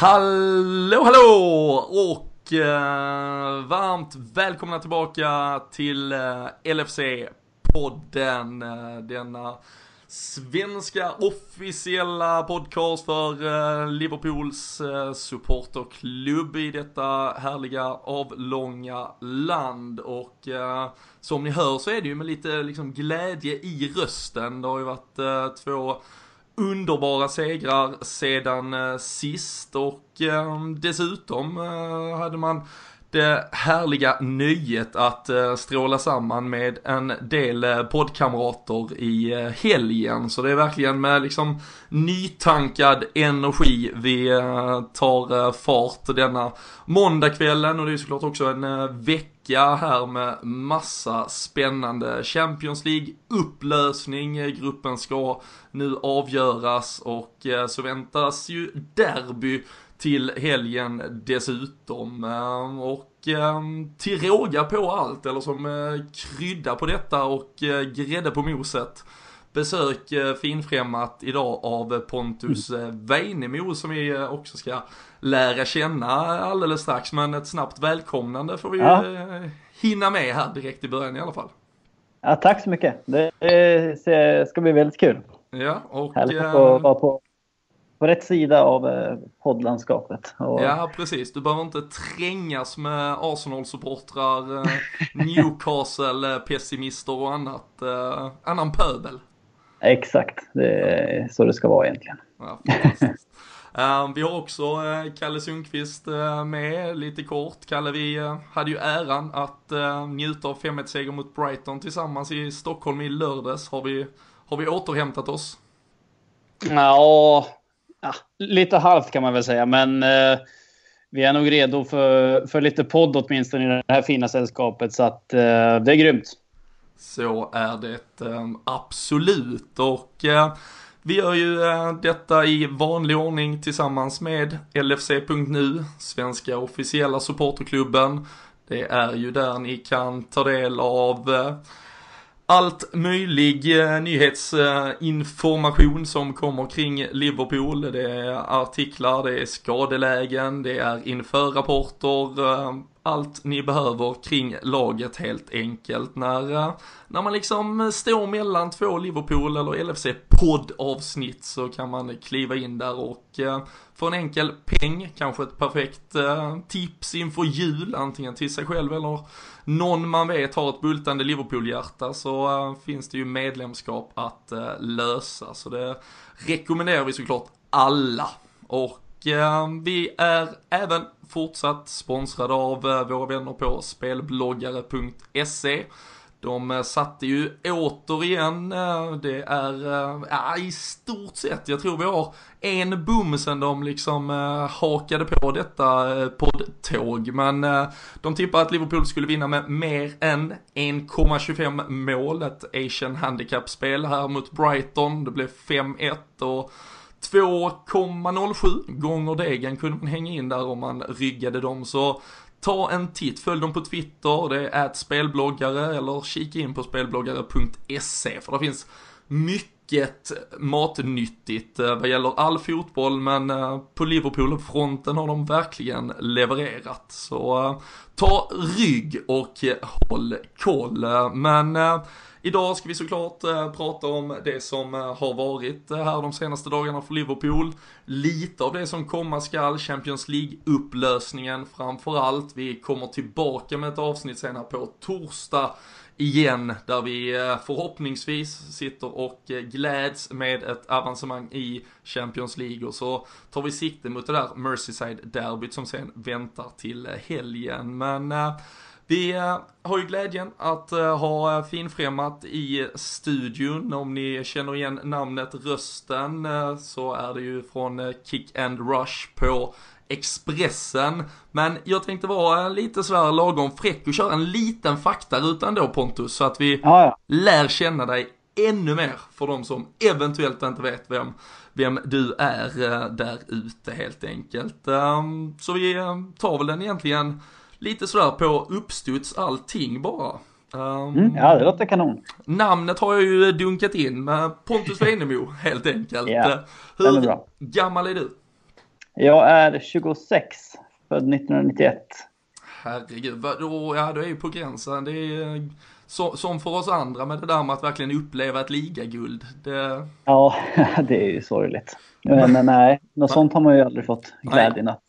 Hallå hallå och eh, varmt välkomna tillbaka till eh, LFC-podden. Eh, denna svenska officiella podcast för eh, Liverpools eh, supporterklubb i detta härliga avlånga land. Och eh, som ni hör så är det ju med lite liksom, glädje i rösten. Det har ju varit eh, två underbara segrar sedan eh, sist och eh, dessutom eh, hade man det härliga nöjet att stråla samman med en del poddkamrater i helgen. Så det är verkligen med liksom nytankad energi vi tar fart denna måndagskvällen och det är såklart också en vecka vecka här med massa spännande Champions League upplösning. Gruppen ska nu avgöras och eh, så väntas ju derby till helgen dessutom. Eh, och eh, till råga på allt, eller som krydda på detta och grädde på moset. Besök eh, finfrämmat idag av Pontus eh, Weinemo som vi eh, också ska lära känna alldeles strax. Men ett snabbt välkomnande får vi Ja. eh, hinna med här direkt i början i alla fall. Ja, tack så mycket. Det eh, ska bli väldigt kul. Ja, och... Härligt att eh, få vara på, på rätt sida av eh, poddlandskapet. Och, Ja, precis. Du behöver inte trängas med Arsenal-supportrar, eh, Newcastle-pessimister och annat, eh, annan pöbel. Exakt, det är så det ska vara egentligen. Ja, fantastiskt. Eh, vi har också eh, Kalle Sundqvist eh, med lite kort. Kalle, vi eh, hade ju äran att njuta av 5-1-seger mot Brighton tillsammans i Stockholm i lördags. Har vi, har vi återhämtat oss? Ja, ja, lite halvt kan man väl säga, men eh, vi är nog redo för, för lite podd åtminstone i det här fina sällskapet, så att eh, det är grymt. Så är det ehm, absolut och ehm, vi gör ju eh, detta i vanlig ordning tillsammans med LFC.nu, svenska officiella supporterklubben. Det är ju där ni kan ta del av eh, allt möjlig eh, nyhetsinformation som kommer kring Liverpool. Det är artiklar, det är skadelägen, det är införrapporter, ehm, allt ni behöver kring laget helt enkelt. När, eh, när man liksom står mellan två Liverpool eller LFC poddavsnitt så kan man kliva in där och eh, få en enkel peng, kanske ett perfekt eh, tips inför jul, antingen till sig själv eller någon man vet har ett bultande Liverpool-hjärta så finns det ju medlemskap att lösa. Så det rekommenderar vi såklart alla. Och Ehm, vi är även fortsatt sponsrade av eh, våra vänner på spelbloggare.se. De eh, satte ju återigen, eh, det är eh, ja, i stort sett, jag tror vi har en boom sen de liksom hakade på detta eh, poddtåg. Men de tippade att Liverpool skulle vinna med mer än 1,25 mål. Ett Asian Handicap-spel här mot Brighton. Det blev 5-1 och 2,07 gånger degen kunde man hänga in där om man ryggade dem. Så ta en titt, följ dem på Twitter, det är spelbloggare eller kika in på spelbloggare.se för det finns mycket matnyttigt eh, vad gäller all fotboll men eh, på Liverpool-fronten har de verkligen levererat. Så eh, ta rygg och håll koll. Men Idag ska vi såklart eh, prata om det som eh, har varit eh, här de senaste dagarna för Liverpool. Lite av det som komma skall, Champions League-upplösningen framförallt. Vi kommer tillbaka med ett avsnitt senare på torsdag igen där vi eh, förhoppningsvis sitter och eh, gläds med ett avancemang i Champions League och så tar vi sikte mot det där Merseyside-derbyt som sen väntar till eh, helgen. Men vi eh, har ju glädjen att eh, ha finfrämmat i studion. Om ni känner igen namnet, rösten, eh, så är det ju från eh, Kick and Rush på Expressen. Men jag tänkte vara eh, lite sådär lagom fräck och köra en liten faktaruta ändå Pontus, så att vi Ja, ja. lär känna dig ännu mer för de som eventuellt inte vet vem, vem du är eh, där ute helt enkelt. Ehm, så vi eh, tar väl den egentligen lite sådär på uppstuds allting bara. Ehm, Mm, ja, det låter kanon. Namnet har jag ju dunkat in med Pontus Weinemo helt enkelt. Eh, är Hur bra. gammal är du? Jag är 26, född 1991. Herregud, vad- då, ja du är ju på gränsen. Det är eh, så, som för oss andra med det där med att verkligen uppleva ett ligaguld. Det, Ja, det är ju sorgligt. Men, men nej, något sånt har man ju aldrig fått glädjen att.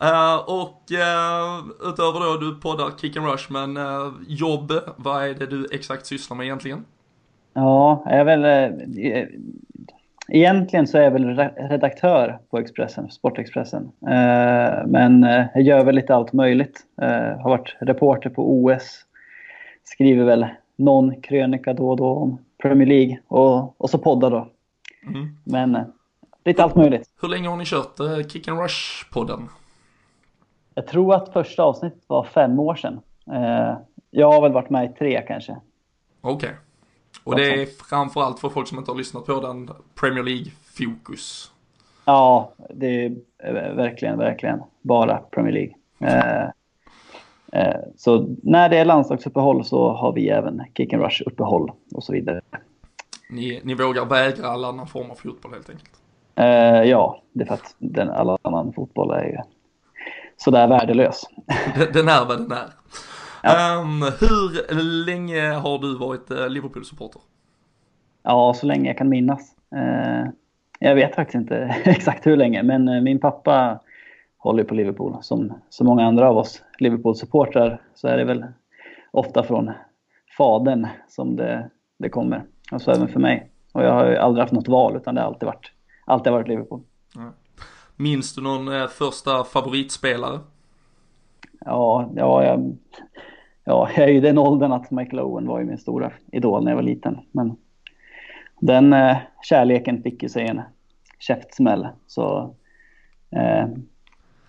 Eh, och uh, utöver då du poddar Kick and Rush, men eh, jobb, vad är det du exakt sysslar med egentligen? Ja, jag är väl... Egentligen så är jag väl re- redaktör på Expressen, Sportexpressen. Men jag gör väl lite allt möjligt. Har varit reporter på OS. Skriver väl någon krönika då och då om Premier League. Och, och så poddar då. Mm. Men lite allt möjligt. Hur länge har ni kört Kick and Rush-podden? Jag tror att första avsnittet var fem år sedan. Eh, Jag har väl varit med i tre kanske. Okej. Och det är framförallt för folk som inte har lyssnat på den, Premier League-fokus. Ja, det är eh, verkligen, verkligen bara Premier League. Eh, eh, så när det är landslagsuppehåll så har vi även Kick and Rush-uppehåll och så vidare. Ni, ni vågar vägra all annan form av fotboll helt enkelt. Eh, ja, det är för att den, all annan fotboll är ju sådär värdelös. Den- är vad den är. Ehm, hur länge har du varit eh, Liverpool-supporter? Ja, så länge jag kan minnas. Eh, jag vet faktiskt inte exakt hur länge, men eh, min pappa håller på Liverpool. Som så många andra av oss Liverpool-supportrar så är det väl ofta från fadern som det, det kommer. Och så även för mig. Och jag har ju aldrig haft något val utan det har alltid varit, alltid varit Liverpool. Minns du någon eh, första favoritspelare? Ja, ja, jag, ja, jag är ju den åldern att Michael Owen var ju min stora idol när jag var liten. Men den eh, kärleken fick ju sig en käftsmäll. Så eh,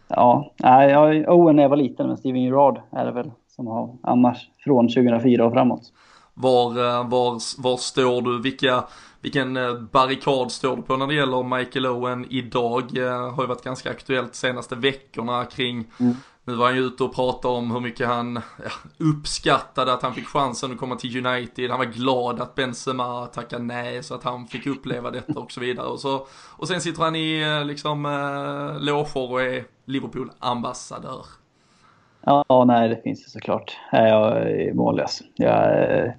ja, jag, Owen när jag var liten, men Steven Gerrard är det väl som har annars från 2004 och framåt. Var, eh, var, var står du? Vilka, vilken eh, barrikad står du på när det gäller Michael Owen idag? Eh, Har ju varit ganska aktuellt senaste veckorna kring Mm. Nu var han ju ute och pratade om hur mycket han ja, uppskattade att han fick chansen att komma till United. Han var glad att Benzema tackade nej så att han fick uppleva detta och så vidare. Och, så, och sen sitter han i eh, liksom eh, loger och är Liverpool-ambassadör. Ja, nej, det finns ju såklart. Jag är mållös. Jag,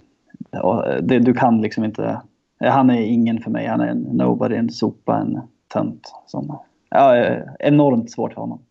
ja, det, du kan liksom inte... Han är ingen för mig. Han är en nobody, en sopa, en tönt. Som, ja, eh, enormt svårt för honom.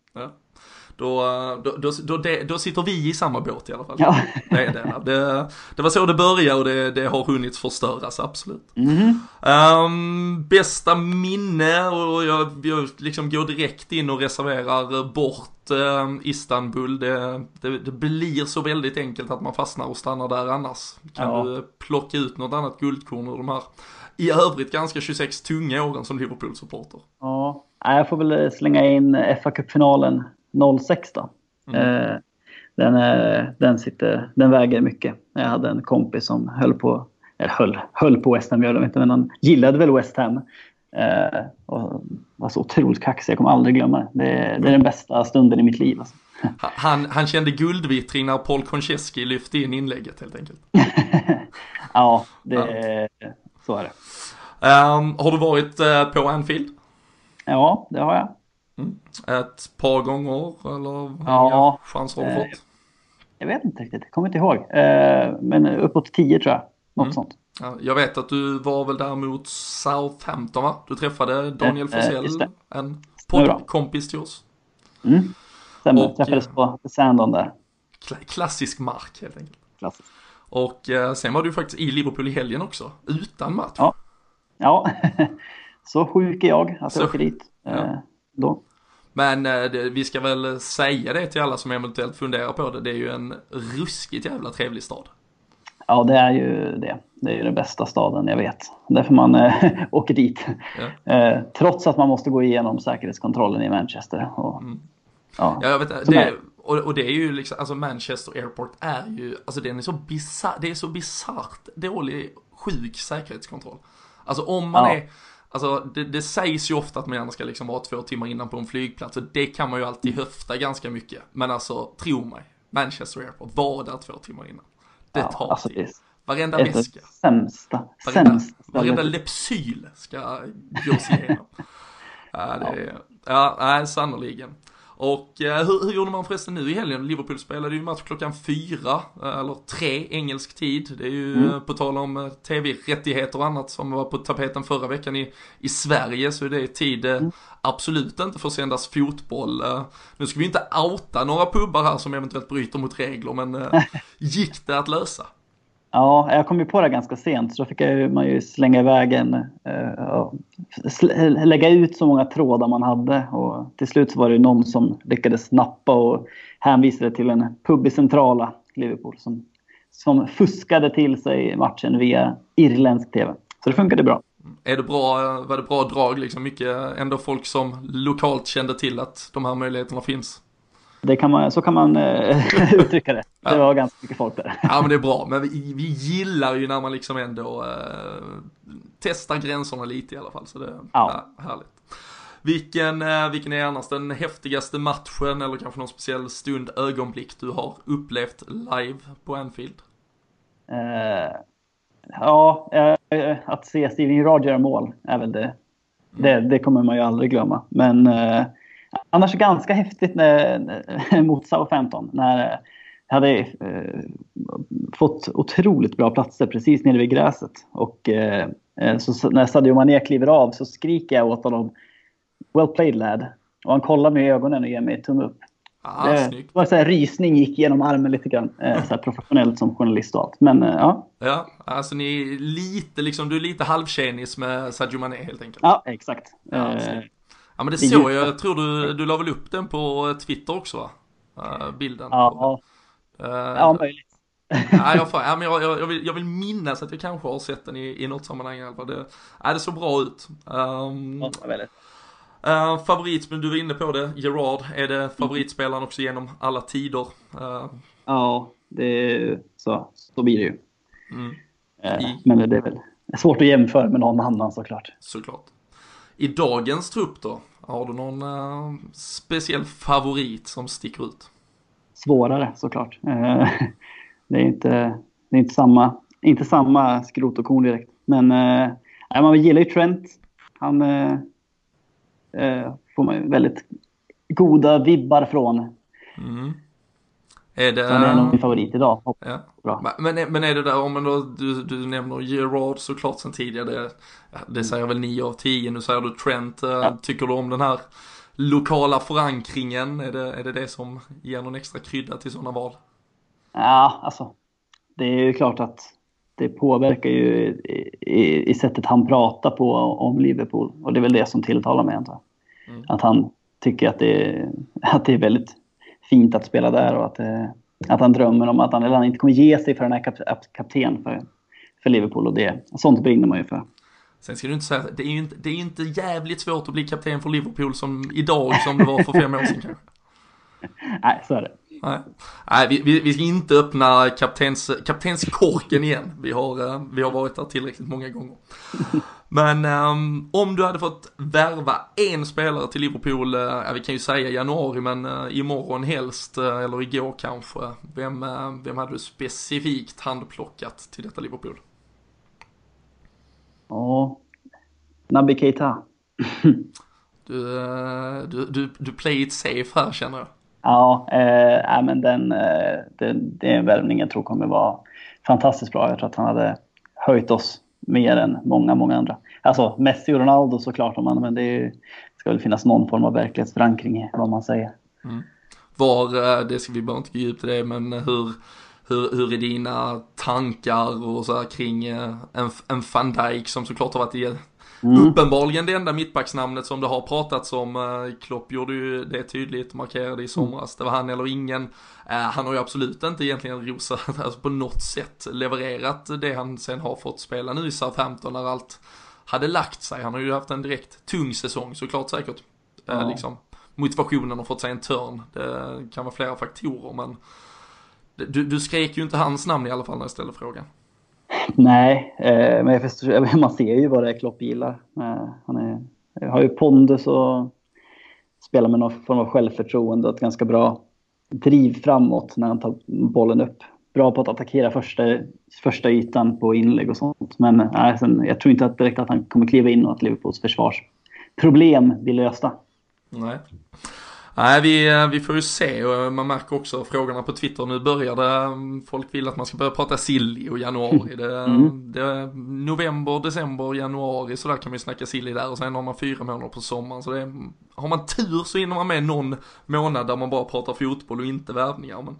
Då, då, då, då, då sitter vi i samma båt i alla fall. Ja. Det, är det, det, det var så det började och det, det har hunnit förstöras, absolut. Mhm. Ehm, bästa minne och jag, jag liksom går direkt in och reserverar bort ehm, Istanbul. Det, det, blir så väldigt enkelt att man fastnar och stannar där annars. Kan Ja. du plocka ut något annat guldkorn ur de här i övrigt ganska 26 tunga åren som Liverpool-supporter? Ja, jag får väl slänga in fa Cup-finalen 06 då. Eh, den, eh, den, sitter, den väger mycket. Jag hade en kompis som höll på, eller höll, höll på West Ham, de inte, men han gillade väl West Ham. Eh, och var så otroligt kaxig, jag kommer aldrig glömma det. Det, är- det är den bästa stunden i mitt liv. Alltså. Han, han kände guldvittring när Paul Konchesky lyfte in inlägget helt enkelt. ja, det, så är det. Ehm, har du varit eh, på Anfield? Ja, det har jag. Ett par gånger eller hur Ja. chanser har du Eh, fått? Jag vet inte riktigt, jag kommer inte ihåg. Eh, men uppåt 10 tror jag. Något Mm. sånt. Ja, jag vet att du var väl där mot Southampton va? Du träffade Daniel Eh, Forsell, en poddkompis till oss. Mm. Stämmer, Och, träffades på Sandon där. Kla- klassisk mark helt enkelt. Klassiskt. Och sen var du faktiskt i Liverpool i helgen också, utan match. Ja. Ja, så sjuk är jag att Så- jag åker dit. Ja. då. Men eh, det, vi ska väl säga det till alla som eventuellt funderar på det. Det är ju en ruskigt jävla trevlig stad. Ja, det är ju det. Det är ju den bästa staden jag vet. Därför man eh, åker dit. Ja. Eh, trots att man måste gå igenom säkerhetskontrollen i Manchester. Och, Mm. ja. Ja, jag vet det, och, och det är ju liksom, alltså Manchester Airport är ju, alltså den är så bisarr, det är så bisarrt dålig, sjuk säkerhetskontroll. Alltså om man Ja. är, alltså det, det sägs ju ofta att man gärna ska liksom vara två timmar innan på en flygplats och det kan man ju alltid höfta ganska mycket. Men alltså, tro mig, Manchester Airport, var där två timmar innan. Det ja, tar alltså, tid. det Varenda av väska, sämsta, varenda, sämsta varenda lepsyl ska gås igenom. Ja, det är, ja, nej, sannoliken. Och eh, hur, hur gjorde man förresten nu i helgen? Liverpool spelade ju match klockan fyra, eh, eller tre engelsk tid. Det är ju mm. Eh, på tal om eh, tv-rättigheter och annat som var på tapeten förra veckan i, i Sverige så är det tid mm. absolut inte för sändas fotboll. nu ska vi inte outa några pubbar här som eventuellt bryter mot regler men gick det att lösa? Ja, jag kom ju på det ganska sent så då fick jag, man ju slänga iväg en, uh, lägga ut så många trådar man hade och till slut så var det någon som lyckades nappa och hänvisade till en pub i centrala Liverpool som, som fuskade till sig matchen via irländsk TV. Så det funkade bra. Är det bra, var det bra drag liksom? Mycket ändå folk som lokalt kände till att de här möjligheterna finns? Det kan man, så kan man uh, uttrycka det. Det var ganska mycket folk där. Ja men det är bra, men vi, vi gillar ju när man liksom ändå uh, testar gränserna lite i alla fall. Så det är ja. härligt. Vilken, uh, vilken är annars den häftigaste matchen eller kanske någon speciell stund, ögonblick du har upplevt live på Anfield? Uh, ja, att se Steven Gerrard göra mål är väl det. Mm. det. Det kommer man ju aldrig glömma. Men annars ganska häftigt när, mot Southampton. När jag hade eh, fått otroligt bra platser precis nere vid gräset. Och eh, eh så, när Sadio Mané kliver av så skriker jag åt honom Well played lad. Och han kollar mig i ögonen och ger mig tumme upp. Ah, det snyggt. var så här, rysning gick genom armen lite grann. Eh, så här, professionellt som journalist och allt. Men eh, ja. Ja, alltså ni är lite liksom, du är lite halvtjenis med Sadio Mané helt enkelt. Ja, exakt. Ja, eh, Ja men det såg jag, jag tror du, du la väl upp den på Twitter också va? Uh, bilden. Ja, uh, ja möjligt. nej, jag, ja, men jag, jag, jag, vill, jag vill minnas att jag kanske har sett den i, i något sammanhang i alla fall. Det, nej, det såg bra ut. Um, ja, väldigt. Uh, favoritspelaren, du var inne på det, Gerard, är det favoritspelaren också genom alla tider? Uh, ja, det så, så blir det ju. Mm. Uh, men det är väl svårt att jämföra med någon annan såklart. Såklart. I dagens trupp då, har du någon uh, speciell favorit som sticker ut? Svårare såklart. Uh, det är inte, det är inte samma, inte samma skrot och korn direkt. Men uh, man gillar ju Trent. Han uh, får man väldigt goda vibbar från. Mm. Är det... Han är nog min favorit idag. Ja. Bra. Men, men är det där, om man då, du, du nämner Gerard såklart sen tidigare, det, säger väl 9 av 10, nu säger du Trent, eh, ja. tycker du om den här lokala förankringen? Är det, är det det som ger någon extra krydda till sådana val? Ja, alltså det är ju klart att det påverkar ju i, i, i sättet han pratar på om Liverpool och det är väl det som tilltalar mig antar mm. Att han tycker att det, är, att det är väldigt fint att spela där och att, eh, att han drömmer om att han, eller han inte kommer ge sig för han är kap, kapten för, för Liverpool och det, sånt brinner man ju för. Sen ska du inte säga, det är ju inte, det är inte jävligt svårt att bli kapten för Liverpool som idag som det var för fem år sedan kanske. Nej, så är det. Nej, Nej vi, vi, ska inte öppna kaptens, kaptenskorken igen. Vi har, eh, vi har varit där tillräckligt många gånger. Men um, om du hade fått värva en spelare till Liverpool, uh, ja, vi kan ju säga januari men uh, imorgon helst, uh, eller igår kanske. Vem, uh, vem hade du specifikt handplockat till detta Liverpool? Ja, Naby Keita. du, du, du, du play it safe här känner jag. Ja, eh, men den, det, det är en värvning jag tror kommer vara fantastiskt bra. Jag tror att han hade höjt oss mer än många, många andra. Alltså Messi och Ronaldo såklart, men det är, ska väl finnas någon form av verklighetsförankring i vad man säger. Mm. Var, eh, det ska vi bara inte gå djupt i det, men eh, hur, hur, hur är dina tankar och så här kring eh, en, en van Dijk som såklart har varit i Mm. Uppenbarligen det enda mittbacksnamnet som det har pratats om. Eh, Klopp gjorde ju det tydligt, markerade i somras. Det var han eller ingen. Eh, han har ju absolut inte egentligen rosat, alltså på något sätt levererat det han sen har fått spela nu i Southampton när allt hade lagt sig. Han har ju haft en direkt tung säsong såklart säkert. Eh, ja. liksom, motivationen har fått sig en törn. Det kan vara flera faktorer men du, du skrek ju inte hans namn i alla fall när jag ställde frågan. Nej, eh, men jag förstår, man ser ju vad det är Klopp gillar. Eh, han är, har ju pondus och spelar med någon form av självförtroende och ett ganska bra driv framåt när han tar bollen upp. Bra på att attackera första, första ytan på inlägg och sånt. Men nej, sen, jag tror inte att direkt att han kommer kliva in och att Liverpools försvarsproblem blir lösta. Nej. Nej, vi, eh, vi får ju se och man märker också frågorna på Twitter. Nu börjar det, mm, folk vill att man ska börja prata silly och januari. Det, mm. det, november, december, januari så där kan man ju snacka silly där och sen har man fyra månader på sommaren. Så det, har man tur så hinner man med någon månad där man bara pratar fotboll och inte värvningar. Men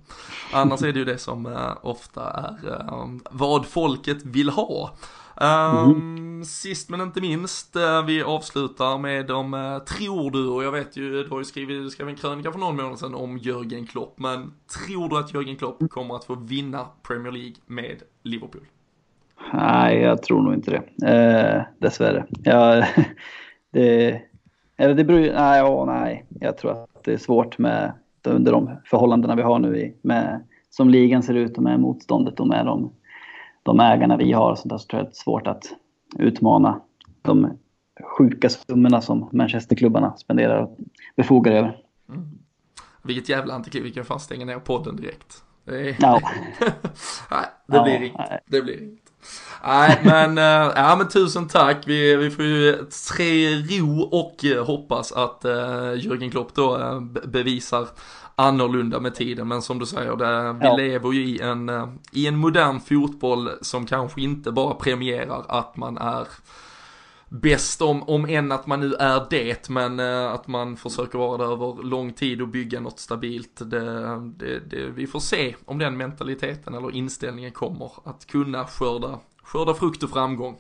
annars är det ju det som uh, ofta är vad folket vill ha. Um, mm. Sist men inte minst, uh, vi avslutar med de uh, tror du, och jag vet ju, du har ju skrivit, du skrev en krönika för någon månad sedan om Jörgen Klopp, men tror du att Jörgen Klopp kommer att få vinna Premier League med Liverpool? Nej, jag tror nog inte det. Eh, dessvärre. Ja, det, eller det beror nej, ja, nej, jag tror att det är svårt med under de förhållandena vi har nu i, med, som ligan ser ut och med motståndet och med de de ägarna vi har så, där, så tror jag det är svårt att utmana de sjuka summorna som Manchesterklubbarna spenderar och befogar över. Mm. Vilket jävla antikliv, vi kan fan stänga ner podden direkt. Det, är... nej, det blir inget. Det blir inget. Nej men, äh, ja men tusen tack. Vi, vi får ju tro och hoppas att äh, Jürgen Klopp då äh, bevisar annorlunda med tiden. Men som du säger, det, vi ja. lever ju i en, eh, i en modern fotboll som kanske inte bara premierar att man är bäst om, om än att man nu är det, men uh, att man försöker vara det över lång tid och bygga något stabilt. Det, det, det, vi får se om den mentaliteten eller inställningen kommer att kunna skörda, skörda frukt och framgång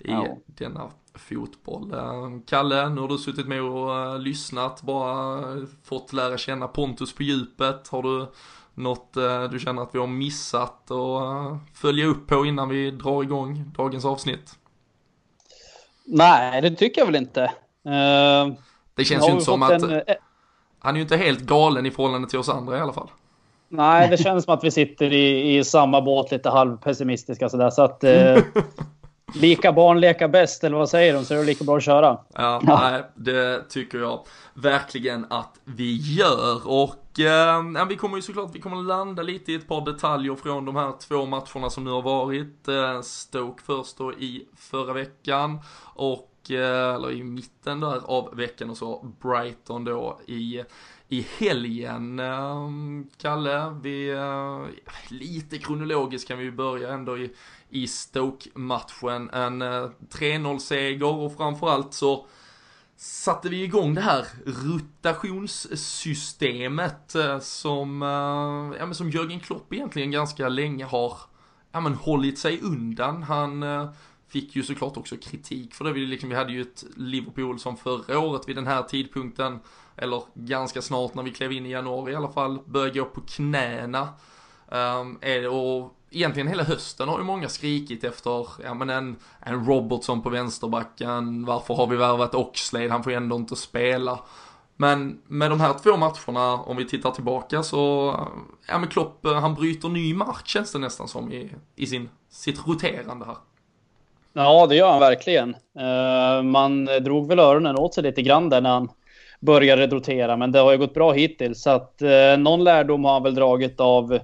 i ja. denna fotboll. Eh, Kalle, nu har du suttit med och eh, lyssnat, bara fått lära känna Pontus på djupet. Har du något eh, du känner att vi har missat och följa upp på innan vi drar igång dagens avsnitt? Nej, det tycker jag väl inte. det känns ju inte som att... En... Han är ju inte helt galen i förhållande till oss andra i alla fall. Nej, det känns som att vi sitter i, i samma båt lite halvpessimistiska sådär. Så att Lika barn leka bäst, eller vad säger de? Så är det lika bra att köra. Ja, nej, det tycker jag verkligen att vi gör. Och eh, vi kommer ju såklart, vi kommer landa lite i ett par detaljer från de här två matcherna som nu har varit. Eh, Stoke först då i förra veckan. Och, eh, eller i mitten där av veckan och så Brighton då i i helgen. Ehm, Kalle, vi, eh, lite kronologiskt kan vi börja ändå i, i Stoke-matchen. En eh, 3-0-seger och framförallt så satte vi igång det här rotationssystemet eh, som, eh, ja, men som Jörgen Klopp egentligen ganska länge har ja, men hållit sig undan. Han eh, fick ju såklart också kritik för det. Vi, liksom, vi hade ju ett Liverpool som förra året vid den här tidpunkten eller ganska snart när vi klev in i januari i alla fall, började gå på knäna. Um, och egentligen hela hösten har ju många skrikit efter, ja men en, en Robertson på vänsterbacken, varför har vi värvat Oxlade, han får ju ändå inte spela. Men med de här två matcherna, om vi tittar tillbaka så, ja men Klopp, eh, han bryter ny mark känns det nästan som i, i sin, sitt roterande här. Ja, det gör han verkligen. Eh, man drog väl öronen åt sig lite grann där när han började rotera, men det har ju gått bra hittills. Så att eh, någon lärdom har han väl dragit av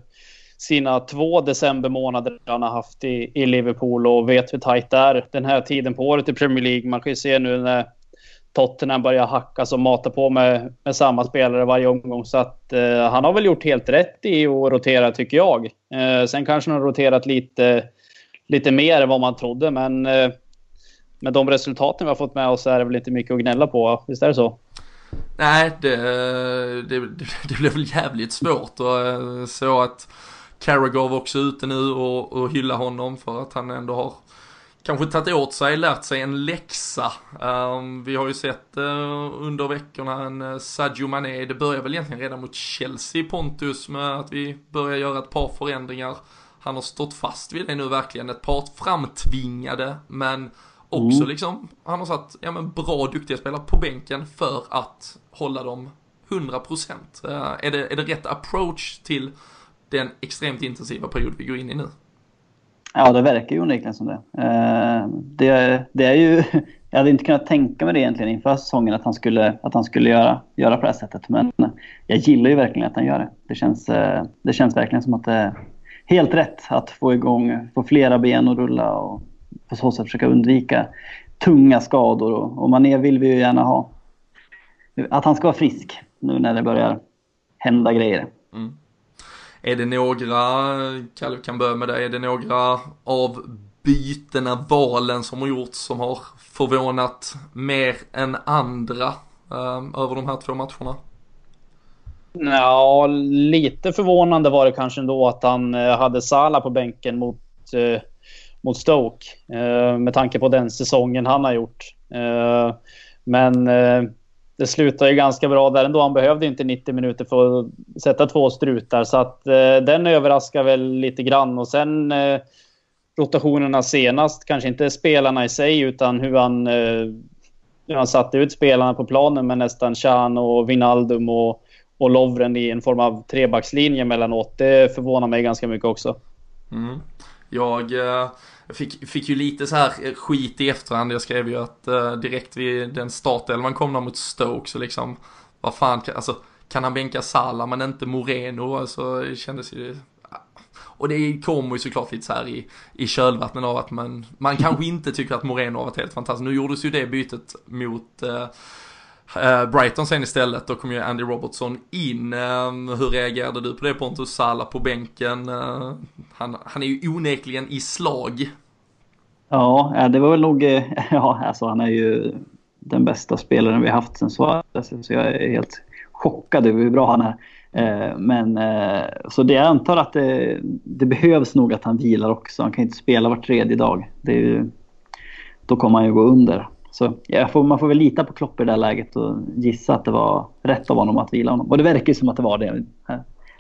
sina två decembermånader han har haft i, i Liverpool och vet hur tajt det är den här tiden på året i Premier League. Man kan ju se nu när Tottenham börjar hacka och mata på med, med samma spelare varje omgång. Så att eh, han har väl gjort helt rätt i att rotera tycker jag. Eh, sen kanske han har roterat lite, lite mer än vad man trodde, men eh, med de resultaten vi har fått med oss är det väl inte mycket att gnälla på. Visst är det så? Nej, det, eh, det, det, blev väl jävligt svårt och eh, så att var också ute nu och, och hylla honom för att han ändå har kanske tagit åt sig, lärt sig en läxa. Um, vi har ju sett uh, under veckorna en uh, Sadio Mané, det börjar väl egentligen redan mot Chelsea Pontus med att vi börjar göra ett par förändringar. Han har stått fast vid det nu verkligen, ett par framtvingade men också mm. liksom, han har satt ja, men bra, duktiga spelare på bänken för att hålla dem 100%. Uh, eh, är, det, är det rätt approach till den extremt intensiva period vi går in i nu? Ja, det verkar ju onekligen som det. Uh, det. Det är ju, jag hade inte kunnat tänka mig det egentligen inför säsongen att han skulle, att han skulle göra, göra på det här sättet. Men jag gillar ju verkligen att han gör det. Det känns, uh, det känns verkligen som att det är helt rätt att få igång, få flera ben att rulla och på så sätt försöka undvika tunga skador och, och Mané vill vi ju gärna ha. Att han ska vara frisk nu när det börjar hända grejer. Mm. Är det några, Kalle kan börja med det, är det några av bytena, valen som har gjorts som har förvånat mer än andra um, över de här två matcherna? Ja, lite förvånande var det kanske ändå att han eh, hade Sala på bänken mot, eh, mot Stoke. Eh, med tanke på den säsongen han har gjort. Eh, men eh, det slutade ju ganska bra där ändå. Han behövde inte 90 minuter för att sätta två strutar. Så att eh, den överraskar väl lite grann. Och sen eh, rotationerna senast, kanske inte spelarna i sig utan hur han, eh, hur han satte ut spelarna på planen med nästan Chan och Vinaldum och och Lovren i en form av trebackslinje mellanåt. Det förvånar mig ganska mycket också. Mm. Jag eh, fick, fick ju lite så här eh, skit i efterhand. Jag skrev ju att eh, direkt vid den startelvan kom de mot Stoke så liksom, vad fan, alltså kan han bänka Salah men inte Moreno? Alltså det kändes ju och det kommer ju såklart lite så här i, i kölvattnet av att man, man kanske inte tycker att Moreno har varit helt fantastisk. Nu gjordes ju det bytet mot eh, Eh, Brighton sen istället, då kom ju Andy Robertson in. Ehm, hur reagerade du på det Pontus Sala på bänken? Eh, han, han är ju onekligen i slag. Ja, eh, det var väl nog, ja alltså han är ju den bästa spelaren vi haft sen Suarez. Så jag är helt chockad över hur bra han är. Men så det jag antar att det, det, behövs nog att han vilar också. Han kan inte spela var tredje dag. Det är ju, då kommer han ju gå under. Så får, man får väl lita på Klopp i det där läget och gissa att det var rätt av honom att vila honom. Och det verkar ju som att det var det.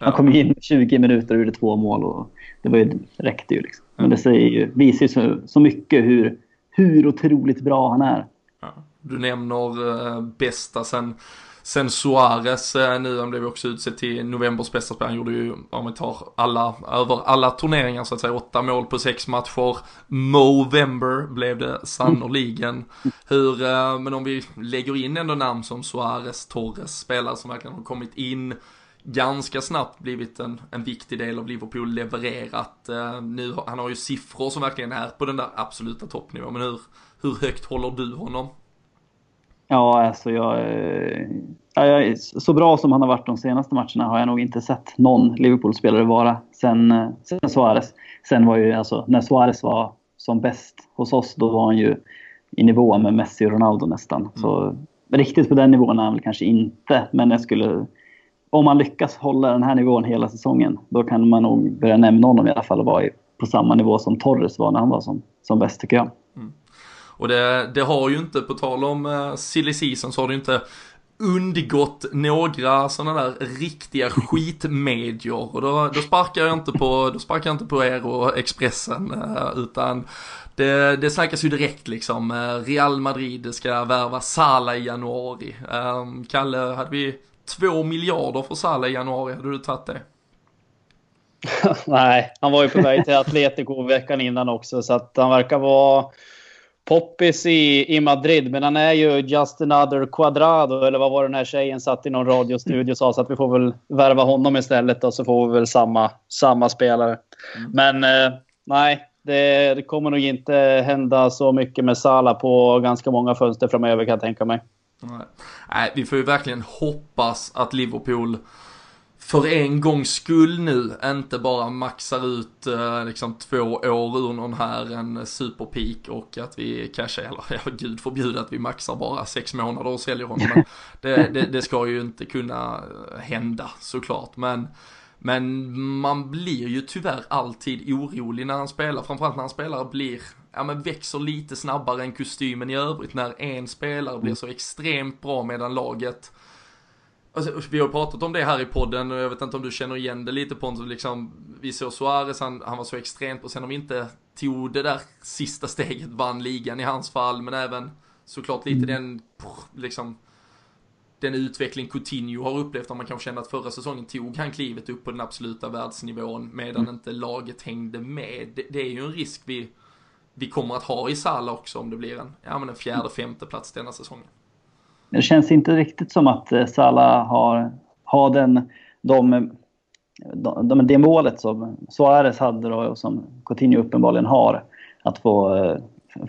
Han kom in 20 minuter och gjorde två mål och det var ju, räckte ju. Liksom. Men det säger ju, visar ju så, så mycket hur, hur otroligt bra han är. Ja. Du nämner äh, bästa sen Sen Suarez eh, nu, han blev också utsedd till novembers bästa spelare. Han gjorde ju, om vi tar alla, över alla turneringar så att säga, åtta mål på sex matcher. Movember blev det sannoliken. Hur, eh, men om vi lägger in ändå namn som Suarez, Torres, spelare som verkligen har kommit in ganska snabbt blivit en, en viktig del av Liverpool, levererat. Uh, nu, han har ju siffror som verkligen är på den där absoluta toppnivån, men hur, hur högt håller du honom? Ja, alltså jag, ja, jag, Så bra som han har varit de senaste matcherna har jag nog inte sett någon Liverpool-spelare vara sen, sen Suarez. Sen var ju alltså, när Suarez var som bäst hos oss, då var han ju i nivå med Messi och Ronaldo nästan. Mm. Så riktigt på den nivån är han väl kanske inte, men jag skulle... Om man lyckas hålla den här nivån hela säsongen, då kan man nog börja nämna honom i alla fall och vara på samma nivå som Torres var när han var som, som bäst tycker jag. Och det, det har ju inte, på tal om eh, silly season, så har det ju inte undgått några sådana där riktiga skitmedier. Och då, då, sparkar jag inte på, då sparkar jag inte på er och Expressen, eh, utan det, det snackas ju direkt liksom. Eh, Real Madrid ska värva Sala i januari. Ehm, Kalle, hade vi två miljarder för Sala i januari, hade du tagit det? Nej, han var ju på väg till Atletico veckan innan också, så att han verkar vara poppis i, i Madrid, men han är ju just another quadrado, eller vad var den här tjejen satt i någon radiostudio och sa, så att vi får väl värva honom istället och så får vi väl samma, samma spelare. Mm. Men eh, nej, det, det, kommer nog inte hända så mycket med Sala på ganska många fönster framöver kan jag tänka mig. Nej, vi får ju verkligen hoppas att Liverpool för en gångs skull nu inte bara maxar ut eh, liksom två år ur någon här en superpeak och att vi cashar, eller ja, gud förbjude att vi maxar bara sex månader och säljer honom. Men det, det, det ska ju inte kunna hända såklart. Men, men man blir ju tyvärr alltid orolig när han spelar, framförallt när han spelar blir ja men växer lite snabbare än kostymen i övrigt när en spelare blir så extremt bra medan laget Alltså, vi har pratat om det här i podden och jag vet inte om du känner igen det lite Pontus, liksom, vi såg Suarez, han, han var så extremt och sen om vi inte tog det där sista steget, vann ligan i hans fall, men även såklart lite mm. den, liksom, den utveckling Coutinho har upplevt, om man kanske känner att förra säsongen tog han klivet upp på den absoluta världsnivån medan mm. inte laget hängde med. Det, det, är ju en risk vi, vi kommer att ha i Salah också om det blir en, ja men en fjärde, femte plats denna säsongen. Det känns inte riktigt som att eh, Salah har, har den, de, de, det målet som Suarez hade då, och som Coutinho uppenbarligen har. Att få, eh,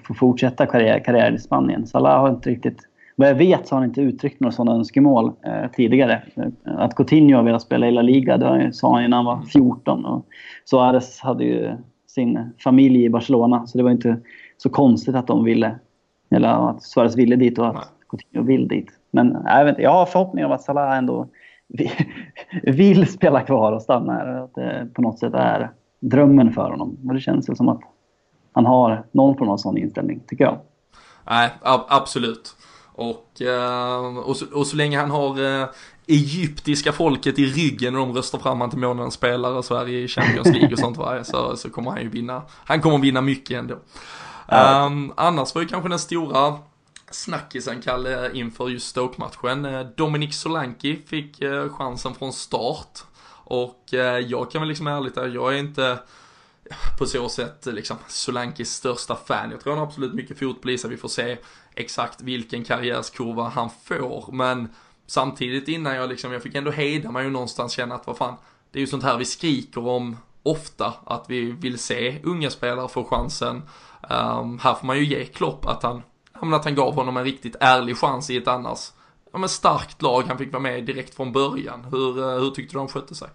få fortsätta karriär, karriär i Spanien. Salah har inte riktigt... Vad jag vet så har han inte uttryckt några sådana önskemål eh, tidigare. Att Coutinho har velat spela i La Liga, det sa han ju när han var 14. Och Suarez hade ju sin familj i Barcelona, så det var inte så konstigt att de ville... Eller att Suarez ville dit och att Coutinho vill dit. Men jag, vet inte, jag har förhoppningar om att Salah ändå vill spela kvar och stanna här. Att det på något sätt är drömmen för honom. Och det känns väl som att han har någon form av sån inställning, tycker jag. Nej, absolut. Och, eh, och, så, och så länge han har eh, egyptiska folket i ryggen när de röstar fram han till månadens spelare Sverige i Champions League och sånt va, så, så kommer han ju vinna. Han kommer vinna mycket ändå. Ja. Um, annars var ju kanske den stora snackisen Kalle inför just Stoke-matchen. Eh, Dominic Solanki fick eh, chansen från start. Och eh, jag kan väl liksom ärligt säga, jag är inte på så sätt liksom Solankis största fan. Jag tror han har absolut mycket fotboll i sig. Vi får se exakt vilken karriärskurva han får. Men samtidigt innan jag liksom, jag fick ändå hejda mig och någonstans känna att vad fan, det är ju sånt här vi skriker om ofta. Att vi vill se unga spelare få chansen. Um, här får man ju ge Klopp att han, att han gav honom en riktigt ärlig chans i ett annars ja, men starkt lag. Han fick vara med direkt från början. Hur, eh, hur tyckte du han skötte sig?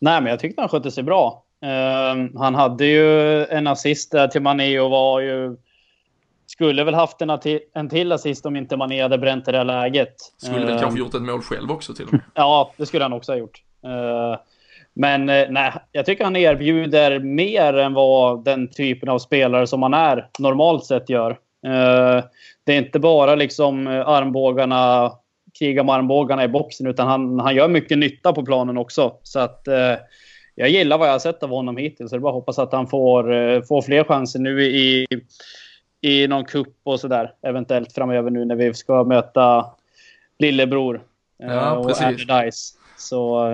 Nej, men jag tyckte han skötte sig bra. Uh, han hade ju en assist där till Mané och var ju... Skulle väl haft en, en till assist om inte Mané hade bränt det där läget. Skulle väl uh, kanske gjort ett mål själv också till och med. Ja, det skulle han också ha gjort. Uh, men eh, nej, jag tycker han erbjuder mer än vad den typen av spelare som han är normalt sett gör. Uh, det är inte bara liksom armbågarna, kriga med armbågarna i boxen, utan han, han gör mycket nytta på planen också. Så att jag gillar vad jag har sett av honom hittills. Så det är bara att hoppas att han får, eh, får fler chanser nu i, i någon kupp och sådär. Eventuellt framöver nu när vi ska möta lillebror ja, eh, och Dice. Så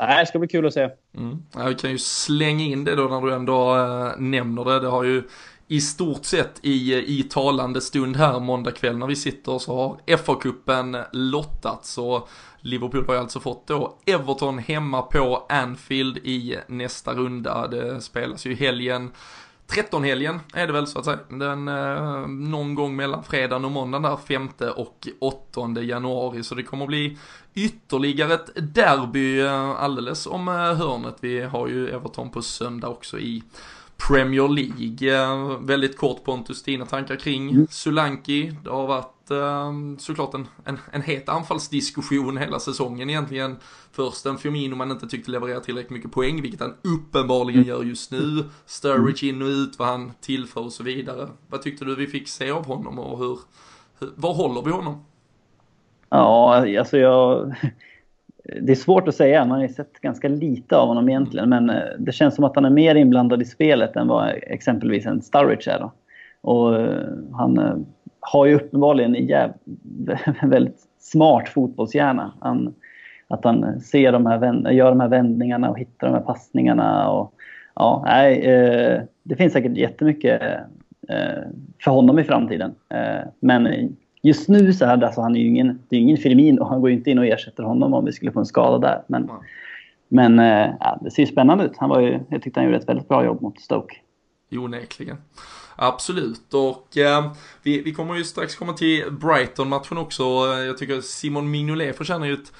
äh, det ska bli kul att se. Mm. Ja, vi kan ju slänga in det då när du ändå äh, nämner det. Det har ju i stort sett i, i talande stund här måndag kväll när vi sitter så har FA-cupen lottats och Liverpool har ju alltså fått då Everton hemma på Anfield i nästa runda. Det spelas ju helgen 13-helgen är det väl så att säga. Den, eh, någon gång mellan fredagen och måndagen där, 5 och 8 januari. Så det kommer bli ytterligare ett derby eh, alldeles om eh, hörnet. Vi har ju Everton på söndag också i Premier League. Eh, väldigt kort Pontus, dina tankar kring mm. Sulanki. Det har varit eh, såklart en, en, en het anfallsdiskussion hela säsongen egentligen. Först en Firmino man inte tyckte leverera tillräckligt mycket poäng, vilket han uppenbarligen mm. gör just nu. Sturridge in och ut, vad han tillför och så vidare. Vad tyckte du vi fick se av honom och hur, hur var håller vi honom? Ja, alltså jag det är svårt att säga. Man har ju sett ganska lite av honom egentligen. Men eh, det känns som att han är mer inblandad i spelet än vad exempelvis en Sturridge är. Då. Och eh, han eh, har ju uppenbarligen en jäv... väldigt smart fotbollshjärna. Han, att han ser de här, gör de här vändningarna och hittar de här passningarna. Och, ja, nej, det finns säkert jättemycket för honom i framtiden. Men just nu så är alltså, han är ju ingen, det är ingen Firmino. Han går ju inte in och ersätter honom om vi skulle få en skada där. Men, mm. men eh, ja, det ser ju spännande ut. Han var ju, jag tyckte han gjorde ett väldigt bra jobb mot Stoke. Onekligen. Absolut, och eh, vi, vi kommer ju strax komma till Brighton-matchen också. Jag tycker Simon Mignolet förtjänar ju ett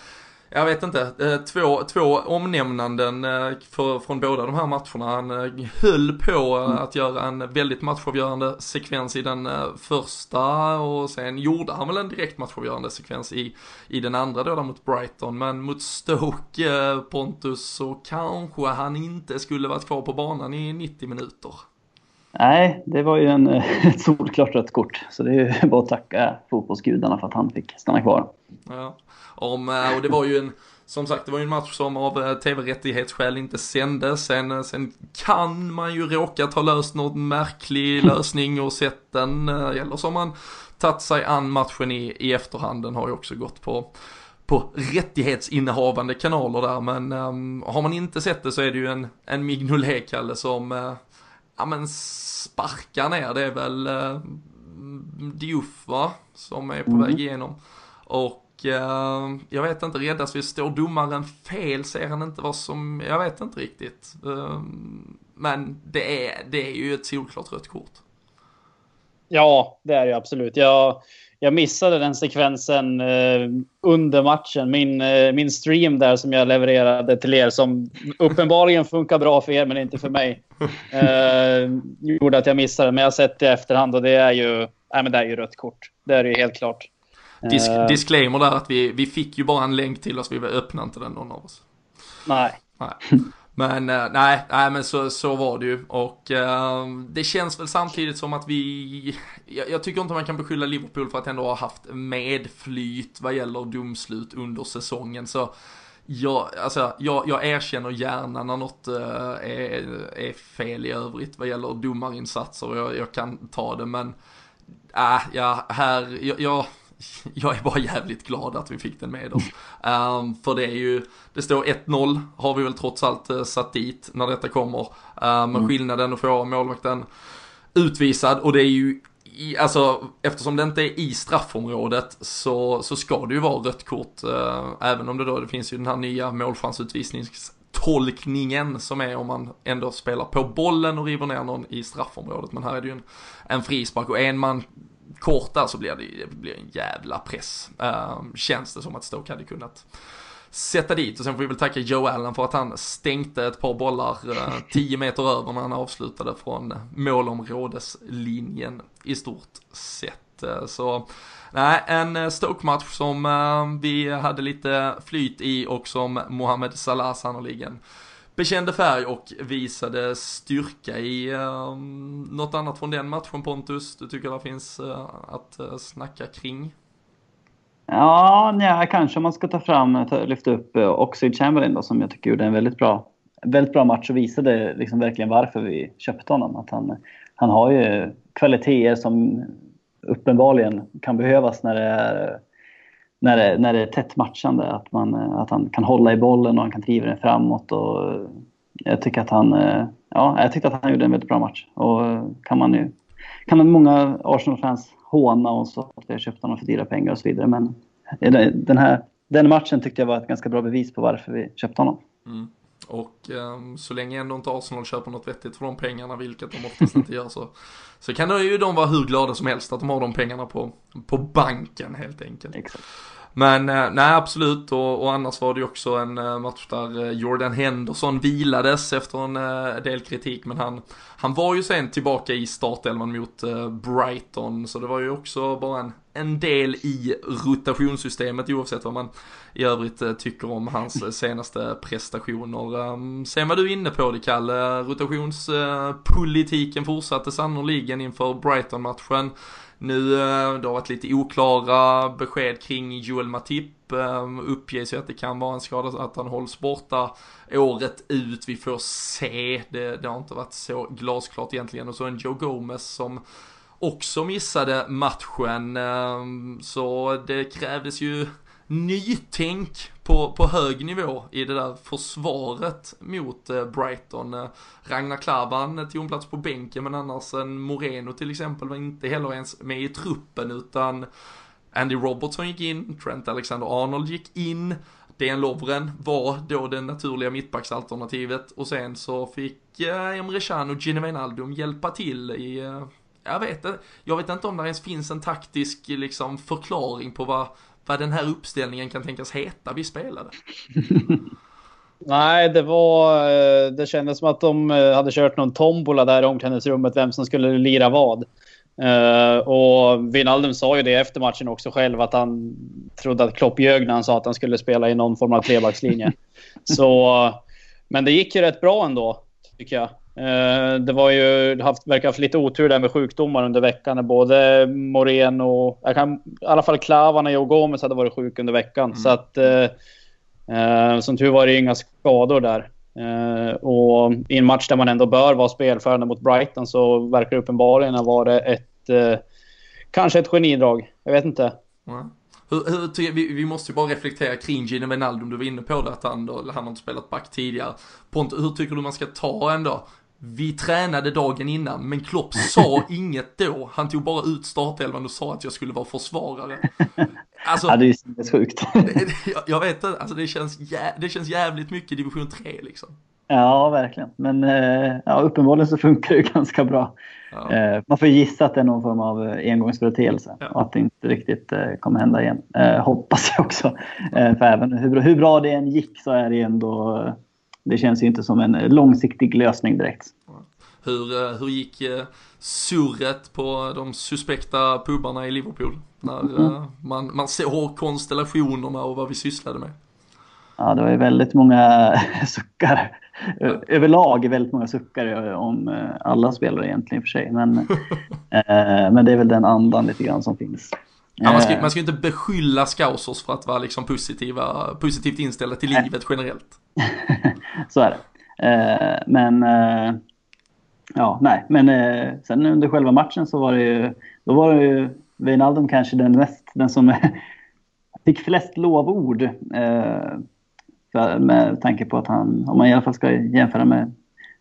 jag vet inte, eh, två, två omnämnanden eh, för, från båda de här matcherna. Han eh, höll på mm. att göra en väldigt matchavgörande sekvens i den första och sen gjorde han väl en direkt matchavgörande sekvens i, i den andra då mot Brighton. Men mot Stoke, Pontus, så kanske han inte skulle varit kvar på banan i 90 minuter. Nej, det var ju en, ett solklart rött kort. Så det är ju bara att tacka fotbollsgudarna för att han fick stanna kvar. Ja. Om, eh, och det var ju en, som sagt, det var ju en match som av eh, tv-rättighetsskäl inte sändes. Sen, eh, sen kan man ju råkat ha löst någon märklig lösning och sett den, eller så har man tagit sig an matchen i, i efterhand. Den har ju också gått på på rättighetsinnehavande kanaler där men um, har man inte sett det så är det ju en, en Mignolet-Kalle som uh, ja men sparkar ner det är väl uh, Diouf va? Som är på mm. väg igenom. Och uh, jag vet inte, räddas vi står domaren fel? Ser han inte vad som, jag vet inte riktigt. Uh, men det är, det är ju ett solklart rött kort. Ja, det är det absolut. Jag, jag missade den sekvensen eh, under matchen. Min, eh, min stream där som jag levererade till er som uppenbarligen funkar bra för er men inte för mig. Eh, gjorde att jag missade Men jag har sett det i efterhand och det är ju, nej, men det är ju rött kort. Det är det ju helt klart. Disk, eh. disclaimer där att vi, vi fick ju bara en länk till oss. Vi öppnade inte den någon av oss. Nej. nej. Men uh, nej, nej men så, så var det ju och uh, det känns väl samtidigt som att vi, jag, jag, tycker inte man kan beskylla Liverpool för att ändå ha haft medflyt vad gäller domslut under säsongen så jag, alltså, jag, jag erkänner gärna när något uh, är, är fel i övrigt vad gäller domarinsatser och jag, jag kan ta det men äh, ja, här, jag, jag jag är bara jävligt glad att vi fick den med oss. Um, för det är ju, det står 1-0 har vi väl trots allt uh, satt dit när detta kommer. Uh, men mm. skillnaden att få målvakten utvisad och det är ju i, alltså eftersom det inte är i straffområdet så, så ska det ju vara rött kort. Uh, även om det då det finns ju den här nya målchansutvisningstolkningen som är om man ändå spelar på bollen och river ner någon i straffområdet. Men här är det ju en, en frispark och en man kort där så blir det, det blir en jävla press. Uh, känns det som att Stoke hade kunnat sätta dit och sen får vi väl tacka Joe Allen för att han stänkte ett par bollar 10 uh, meter över när han avslutade från målområdeslinjen i stort sett. Uh, så nej, en Stoke-match som uh, vi hade lite flyt i och som Mohamed Salah sannoliken bekände färg och visade styrka i eh, något annat från den matchen Pontus? Du tycker det finns eh, att eh, snacka kring? Ja, nja, kanske man ska ta fram, lyfta upp eh, Oxlade Chamberlain då, som jag tycker gjorde en väldigt bra, väldigt bra match och visade liksom verkligen varför vi köpte honom. Att han, han har ju kvaliteter som uppenbarligen kan behövas när det är när det, när det är tätt matchande. Att, man, eh, att han kan hålla i bollen och han kan driva den framåt. Och eh, jag tycker att han, eh, ja, jag tyckte att han gjorde en väldigt bra match. Och kan man ju, kan många Arsenal-fans håna oss att vi har köpt honom för dyra pengar och så vidare. Men den, här, den matchen tyckte jag var ett ganska bra bevis på varför vi köpte honom. Mm. Och um, så länge ändå inte Arsenal köper något vettigt för de pengarna, vilket de oftast inte gör, så, så kan ju de vara hur glada som helst att de har de pengarna på, på banken helt enkelt. Exakt. Men eh, nej absolut och, och, annars var det ju också en eh, match där eh, Jordan Henderson vilades efter en del kritik men han, han var ju sen tillbaka i startelvan mot Brighton så det var ju också bara en, en del i rotationssystemet oavsett vad man i övrigt eh, tycker om hans eh, senaste prestationer. Ehm, sen var du inne på det Kalle, rotationspolitiken fortsatte sannoliken inför Brighton-matchen. Nu, eh, det har varit lite oklara besked kring Joel Matip. Ehm, uppges ju att det kan vara en skada att han hålls borta året ut. Vi får se. Det, det har inte varit så glasklart egentligen. Och så en Joe Gomez som också missade matchen. Eh, så det krävdes ju nytänk på, på hög nivå i det där försvaret mot eh, Brighton. Eh, Ragnar Klavan tog en plats på bänken men annars en Moreno till exempel var inte heller ens med i truppen utan Andy Robertson gick in, Trent Alexander-Arnold gick in, Dejan Lovren var då det naturliga mittbacksalternativet och sen så fick Emre Can och Gino Wijnaldum hjälpa till i jag vet, jag vet inte om det ens finns en taktisk liksom, förklaring på vad vad den här uppställningen kan tänkas heta vi spelade. Nej, det var. Eh, det kändes som att de eh, hade kört någon tombola där i omklädningsrummet, vem som skulle lira vad. Uh, och Wijnaldum sa ju det efter matchen också själv att han trodde att Klopp ljög när han sa att han skulle spela i någon form av trebackslinje. Så, men det gick ju rätt bra ändå, tycker jag. Eh, det var ju, haft, verkar ha haft lite otur där med sjukdomar under veckan. Både Moreno, jag kan, i alla fall Klavan och Joe Gomez hade varit sjuk under veckan. Mm. Så att, eh, eh, som tur var det inga skador där. Eh, och i en match där man ändå bör vara spelförande mot Brighton så verkar det uppenbarligen ha varit ett, eh, kanske ett genidrag. Jag vet inte. Mm. Hur, hur, vi, vi måste ju bara reflektera kring Gino Wijnaldum, du var inne på det att han, då, han har inte spelat back tidigare. Pont, hur tycker du man ska ta ändå vi tränade dagen innan, men Klopp sa inget då. Han tog bara ut startelvan och sa att jag skulle vara försvarare. Alltså, ja, det är ju sjukt. jag vet inte, alltså det känns, det känns jävligt mycket division 3 liksom. Ja, verkligen. Men eh, ja, uppenbarligen så funkar det ganska bra. Ja. Eh, man får gissa att det är någon form av engångsföreteelse ja. och att det inte riktigt kommer hända igen. hoppas jag också. för även hur, hur bra det än gick så är det ändå... Det känns ju inte som en långsiktig lösning direkt. Hur, hur gick surret på de suspekta pubarna i Liverpool? När mm. man, man såg konstellationerna och vad vi sysslade med. Ja, det var ju väldigt många suckar. Överlag väldigt många suckar om eh, alla spelare egentligen för sig. Men, eh, men det är väl den andan lite grann som finns. Ja, man, ska, eh. man ska inte beskylla scousers för att vara liksom positiva, positivt inställda till livet generellt. Så är det. Men ja, nej, men sen under själva matchen så var det ju, då var det ju Wijnaldum kanske den mest, den som fick flest lovord för, med tanke på att han, om man i alla fall ska jämföra med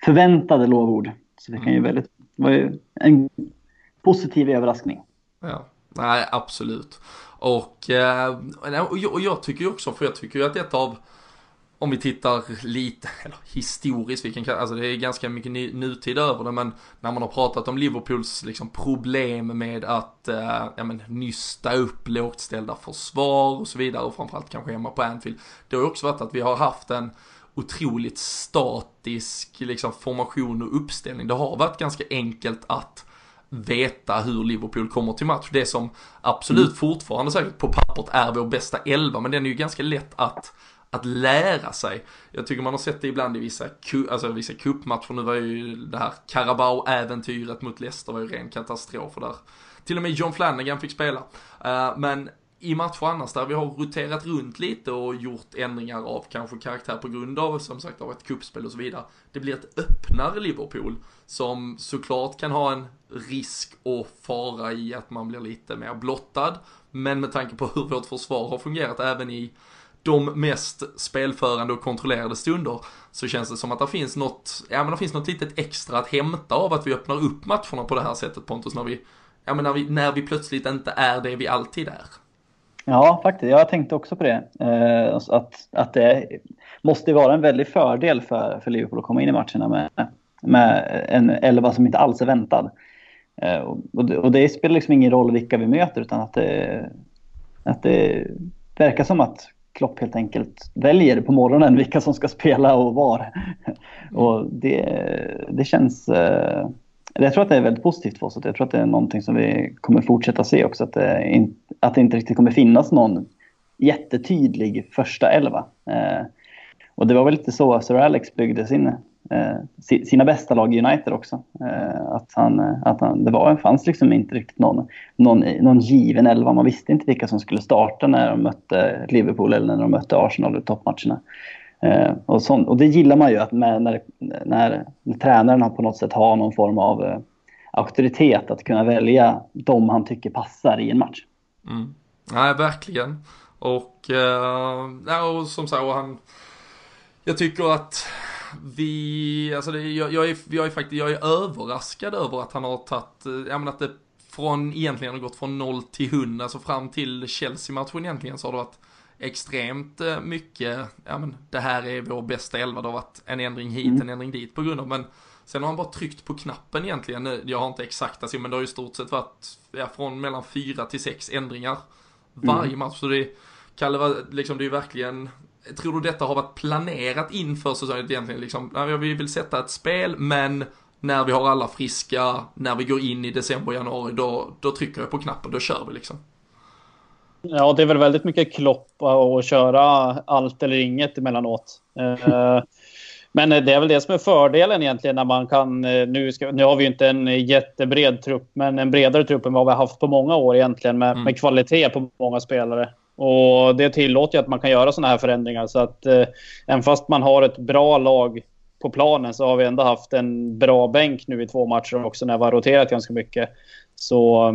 förväntade lovord, så fick han ju mm. väldigt, var ju en positiv överraskning. Ja, nej absolut. Och, eh, och jag tycker ju också, för jag tycker ju att ett av om vi tittar lite, eller historiskt, vi kan, alltså det är ganska mycket nutid över det, men när man har pratat om Liverpools liksom problem med att eh, ja, men, nysta upp lågt ställda försvar och så vidare, och framförallt kanske hemma på Anfield, det har ju också varit att vi har haft en otroligt statisk liksom, formation och uppställning. Det har varit ganska enkelt att veta hur Liverpool kommer till match. Det som absolut mm. fortfarande säkert på pappret är vår bästa elva, men den är ju ganska lätt att att lära sig. Jag tycker man har sett det ibland i vissa, alltså vissa cupmatcher. Nu var ju det här Carabao-äventyret mot Leicester var ju ren katastrof. Och där till och med John Flanagan fick spela. Uh, men i matcher annars där vi har roterat runt lite och gjort ändringar av kanske karaktär på grund av som sagt av ett kuppspel och så vidare. Det blir ett öppnare Liverpool som såklart kan ha en risk och fara i att man blir lite mer blottad. Men med tanke på hur vårt försvar har fungerat även i de mest spelförande och kontrollerade stunder så känns det som att det finns något, ja men det finns något litet extra att hämta av att vi öppnar upp matcherna på det här sättet Pontus när vi, ja men när vi, när vi plötsligt inte är det vi alltid är. Ja, faktiskt. Jag tänkte också på det. Eh, att, att det måste vara en väldig fördel för, för Liverpool att komma in i matcherna med, med en elva som inte alls är väntad. Eh, och, det, och det spelar liksom ingen roll vilka vi möter utan att det, att det verkar som att Klopp helt enkelt väljer på morgonen vilka som ska spela och var. och det, det känns... Eh, jag tror att det är väldigt positivt för oss. Jag tror att det är någonting som vi kommer fortsätta se också. Att det, in, att det inte riktigt kommer finnas någon jättetydlig första elva. Eh, och det var väl lite så Sir Alex byggde sin Eh, sina bästa lag i United också. Eh, att han, eh, att han, det var, fanns liksom inte riktigt någon, någon, någon given elva. Man visste inte vilka som skulle starta när de mötte Liverpool eller när de mötte Arsenal i toppmatcherna. Eh, och, sånt, och det gillar man ju, att med, när, när, när tränaren på något sätt har någon form av eh, auktoritet att kunna välja de han tycker passar i en match. Mm. Nej, verkligen. Och, eh, och som sagt, han, jag tycker att vi, alltså det, jag, jag, är, jag är faktiskt, jag är överraskad över att han har tagit, eh, jag menar att det från, egentligen har gått från 0 till 100, alltså fram till Chelsea-matchen egentligen så har det varit extremt eh, mycket, ja men det här är vår bästa elva, det har varit en ändring hit, mm. en ändring dit på grund av, men sen har han bara tryckt på knappen egentligen, jag har inte exakta siffror, men det har ju stort sett varit, ja, från mellan fyra till sex ändringar varje mm. match, så det Kalle, liksom, det är ju verkligen Tror du detta har varit planerat inför säsongen egentligen? Liksom, vi vill sätta ett spel, men när vi har alla friska, när vi går in i december, januari, då, då trycker jag på knappen, då kör vi liksom. Ja, det är väl väldigt mycket kloppa och köra allt eller inget emellanåt. Eh, men det är väl det som är fördelen egentligen när man kan... Eh, nu, ska, nu har vi ju inte en jättebred trupp, men en bredare trupp än vad vi har haft på många år egentligen med, mm. med kvalitet på många spelare. Och det tillåter ju att man kan göra sådana här förändringar. Så att eh, även fast man har ett bra lag på planen så har vi ändå haft en bra bänk nu i två matcher också när vi har roterat ganska mycket. Så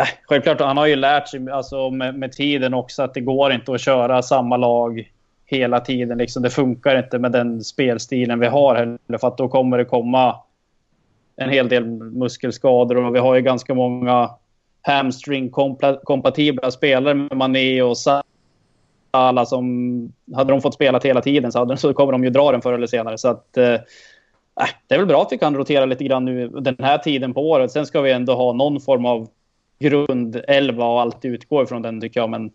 Äh, självklart, han har ju lärt sig alltså, med, med, tiden också att det går inte att köra samma lag hela tiden. Liksom, det funkar inte med den spelstilen vi har heller för att då kommer det komma en hel del muskelskador och vi har ju ganska många hamstring-kompatibla spelare med Mané och Salah som... Hade de fått spela hela tiden så, hade, så kommer de ju dra den förr eller senare. Så att... Eh, äh, det är väl bra att vi kan rotera lite grann nu den här tiden på året. Sen ska vi ändå ha någon form av grundelva och allt utgår ifrån den tycker jag. Men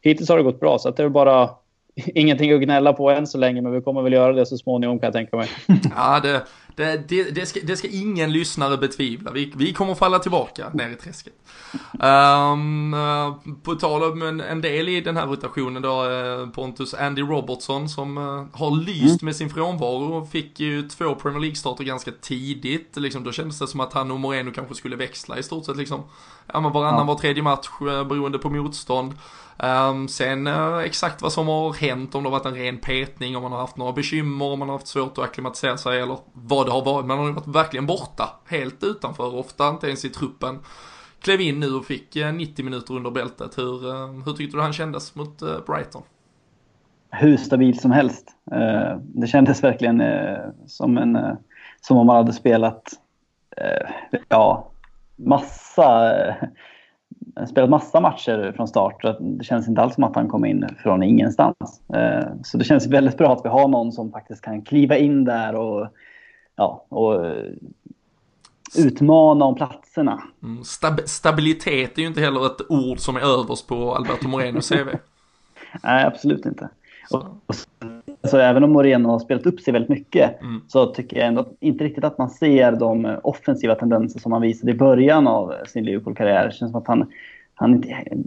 hittills har det gått bra så att det är bara ingenting att gnälla på än så länge, men vi kommer väl göra det så småningom kan jag tänka mig. Ja, det, det, det, det, ska, det ska ingen lyssnare betvivla. Vi, vi kommer falla tillbaka ner i träsket. Um, på tal om en, en, del i den här rotationen då, uh, Pontus Andy Robertson som uh, har lyst mm. med sin frånvaro. Fick ju två Premier League-starter ganska tidigt. Liksom, då kändes det som att han och Moreno kanske skulle växla i stort sett liksom. Ja, men varannan ja. var tredje match uh, beroende på motstånd. Um, sen uh, exakt vad som har hänt, om det har varit en ren petning, om man har haft några bekymmer, om man har haft svårt att acklimatisera sig eller vad det har varit. Man har ju varit verkligen borta, helt utanför, ofta inte ens i truppen. Klev in nu och fick eh, 90 minuter under bältet. Hur, eh, hur tyckte du han kändes mot eh, Brighton? Hur stabil som helst. det kändes verkligen som, en, som om man hade spelat ja, massa spelat massa matcher från start. Det känns inte alls som att han kom in från ingenstans. Så det känns väldigt bra att vi har någon som faktiskt kan kliva in där och, ja, och eh, utmana om platserna. Mm, stab stabilitet är ju inte heller ett ord som är överst på Alberto Morenos CV. Nej, absolut inte. Och, och Alltså, även om Moreno har spelat upp sig väldigt mycket mm. så tycker jag ändå inte riktigt att man ser de offensiva tendenser som han visade i början av sin Liverpool-karriär. Det känns som att han, han,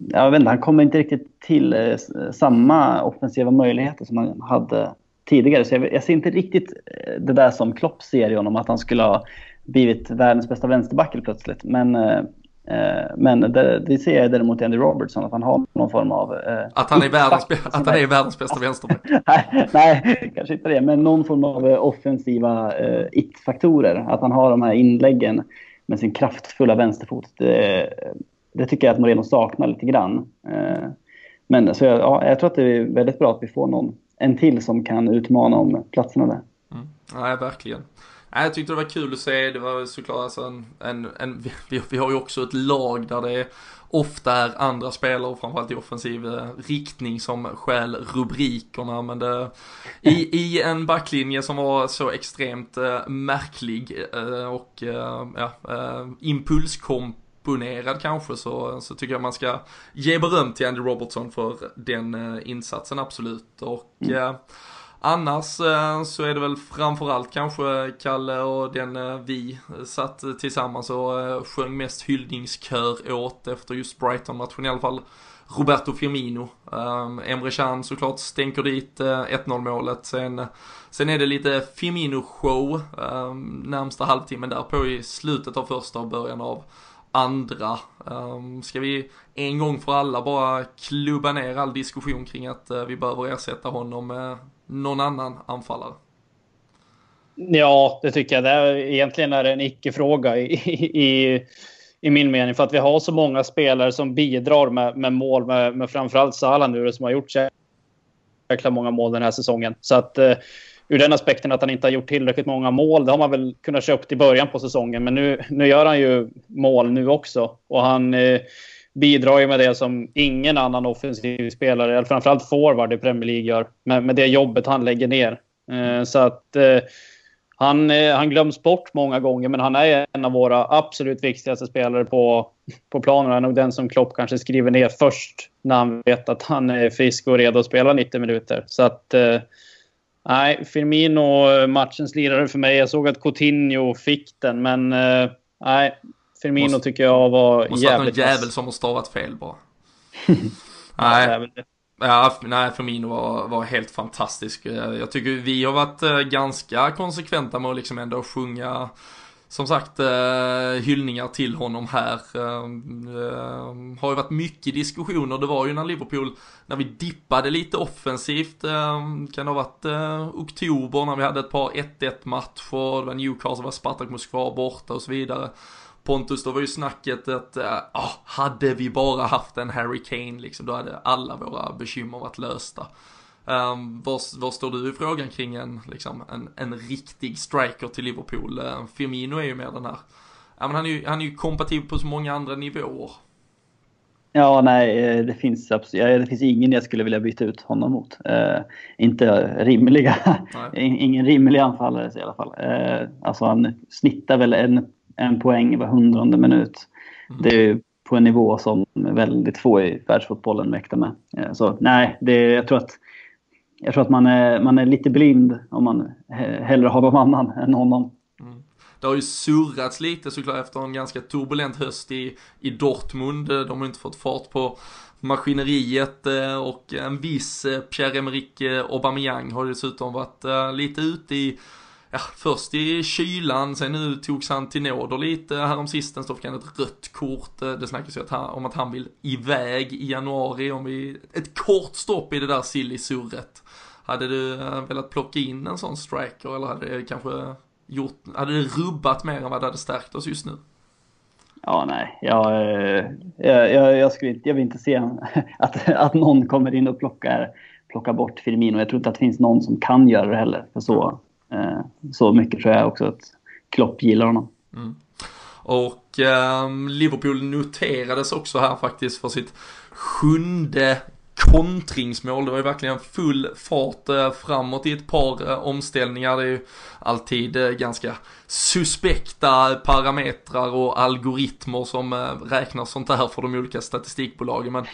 jag vet inte, han kommer inte riktigt till eh, samma offensiva möjligheter som han hade tidigare. Så jag, jag ser inte riktigt eh, det där som Klopp ser i honom, att han skulle ha blivit världens bästa vänsterback plötsligt. Men eh, Eh, men det, det, ser jag däremot i Andy Robertson, att han har någon form av... Eh, att, han är världens, att han är världens bästa vänsterback? nej, nej, kanske inte det, men någon form av eh, offensiva eh, it-faktorer. Att han har de här inläggen med sin kraftfulla vänsterfot. Det, det tycker jag att Moreno saknar lite grann. Men så jag, ja, jag tror att det är väldigt bra att vi får någon, en till som kan utmana om platserna där. Mm. Nej, verkligen. Jag tyckte det var kul att se, det var såklart alltså en, en, en vi, vi, har ju också ett lag där det ofta är andra spelare, framförallt i offensiv eh, riktning, som skäl rubrikerna. Men det, i, i en backlinje som var så extremt eh, märklig eh, och eh, ja, eh, impulskomp impulskomponerad kanske så, så tycker jag man ska ge beröm till Andy Robertson för den insatsen absolut. Och mm. Annars eh, så är det väl framförallt kanske Kalle och den eh, vi satt tillsammans och eh, sjöng mest hyllningskör åt efter just Brighton-matchen i alla fall. Roberto Firmino. Um, Emre Can såklart stänker dit uh, 1-0 målet. Sen, sen är det lite Firmino-show um, närmsta halvtimmen där på i slutet av första och början av andra. Um, ska vi en gång för alla bara klubba ner all diskussion kring att uh, vi behöver ersätta honom med någon annan anfallare? Ja, det tycker jag. Det är, egentligen är det en icke-fråga i, i, i, min mening. För att vi har så många spelare som bidrar med, med mål. Med, med framförallt Salah nu som har gjort så jäkla många mål den här säsongen. Så att eh, ur den aspekten att han inte har gjort tillräckligt många mål. Det har man väl kunnat köpt i början på säsongen. Men nu, nu gör han ju mål nu också. Och han... eh, bidrar ju med det som ingen annan offensiv spelare, eller framförallt forward i Premier League gör. Med, med det jobbet han lägger ner. Eh, så att eh, han, eh, han glöms bort många gånger, men han är en av våra absolut viktigaste spelare på, på planen. Han är nog den som Klopp kanske skriver ner först när han vet att han är frisk och redo att spela 90 minuter. Så att... Eh, Eh, nej, Firmino, matchens lirare för mig. Jag såg att Coutinho fick den, men... Eh, nej, Firmino måste, tycker jag var måste jävligt... Måste jävel som har stavat fel bara. nej. Ja, nej, Firmino var, var helt fantastisk. Jag tycker vi har varit eh, ganska konsekventa med att liksom ändå sjunga som sagt eh, hyllningar till honom här. Eh, har ju varit mycket diskussioner, det var ju när Liverpool, när vi dippade lite offensivt, ehm, kan det ha varit eh, oktober när vi hade ett par 1-1 matcher, det var Newcastle, det var Spartak Moskva borta och så vidare. Pontus, då var ju snacket att, äh, hade vi bara haft en Harry Kane liksom, då hade alla våra bekymmer varit lösta. Um, var, var står du i frågan kring en, liksom, en, en riktig striker till Liverpool? Uh, Firmino är ju mer den här, ja men han är ju, han är ju kompatibel på så många andra nivåer. Ja, nej, eh, det finns, det finns ingen jag skulle vilja byta ut honom mot. Uh, inte rimliga, ingen rimlig anfallare i alla fall. Uh, alltså han snittar väl en, en poäng var hundrade minut. Mm. Det är på en nivå som väldigt få i världsfotbollen mäktar med. Uh, så nej, det, jag tror att jag tror att man är, man är lite blind om man hellre har någon annan än honom. Mm. Det har ju surrats lite såklart efter en ganska turbulent höst i, i Dortmund. De har inte fått fart på maskineriet eh, och en viss Pierre-Emerick Aubameyang har dessutom varit eh, lite ute i Ja, först i kylan, sen nu togs han till nåder lite häromsistens, då fick han ett rött kort. Det snackas ju om att han vill iväg i januari, om vi, ett kort stopp i det där silly-surret. Hade du velat plocka in en sån striker eller hade det kanske gjort, hade det rubbat mer än vad det hade stärkt oss just nu? Ja, nej. Jag, eh, jag, jag, jag, skulle jag vill inte se att, att någon kommer in och plockar, plockar bort Firmino. Jag tror inte att det finns någon som kan göra det heller. För så, eh, Eh, så mycket tror jag också att Klopp gillar honom. Mm. Och eh, Liverpool noterades också här faktiskt för sitt sjunde kontringsmål. Det var ju verkligen full fart eh, framåt i ett par eh, omställningar. Det är ju alltid eh, ganska suspekta parametrar och algoritmer som eh, räknar sånt här för de olika statistikbolagen. Men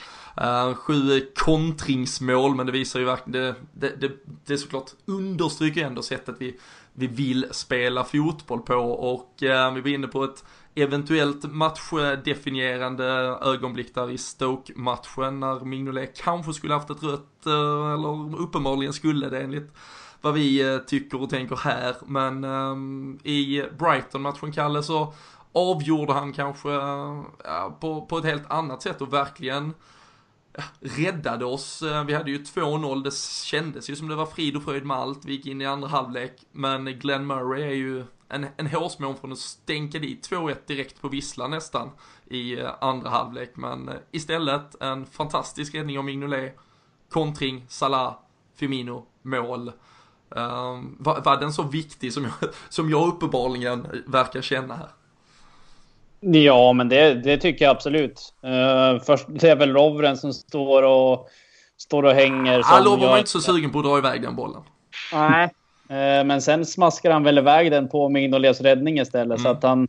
Uh, sju kontringsmål, men det visar ju verkligen, det, det, det, det såklart understryker ändå sättet vi, vi vill spela fotboll på och uh, vi var inne på ett eventuellt matchdefinierande ögonblick där i Stoke-matchen när Mignolet kanske skulle haft ett rött, eh, eller uppenbarligen skulle det enligt vad vi tycker och tänker här. Men um, i Brighton-matchen, Kalle, så avgjorde han kanske på, på ett helt annat sätt och verkligen räddade oss. Eh, vi hade ju 2-0, det kändes ju som det var frid och fröjd med allt. Vi gick in i andra halvlek, men Glenn Murray är ju en, en hårsmån från att stänka dit 2-1 direkt på visslan nästan i eh, andra halvlek. Men eh, istället en fantastisk räddning av Mignolet, kontring, Salah, Firmino, mål. Um, var, var den så viktig som jag, som jag uppenbarligen verkar känna här? Ja, men det, det tycker jag absolut. Uh, först, det är väl Lovren som står och, står och hänger. Han Lovren var inte så sugen på att dra iväg den bollen. Nej, Eh, men sen smaskar han väl iväg den på Mignolias räddning istället. Mm. Så att han...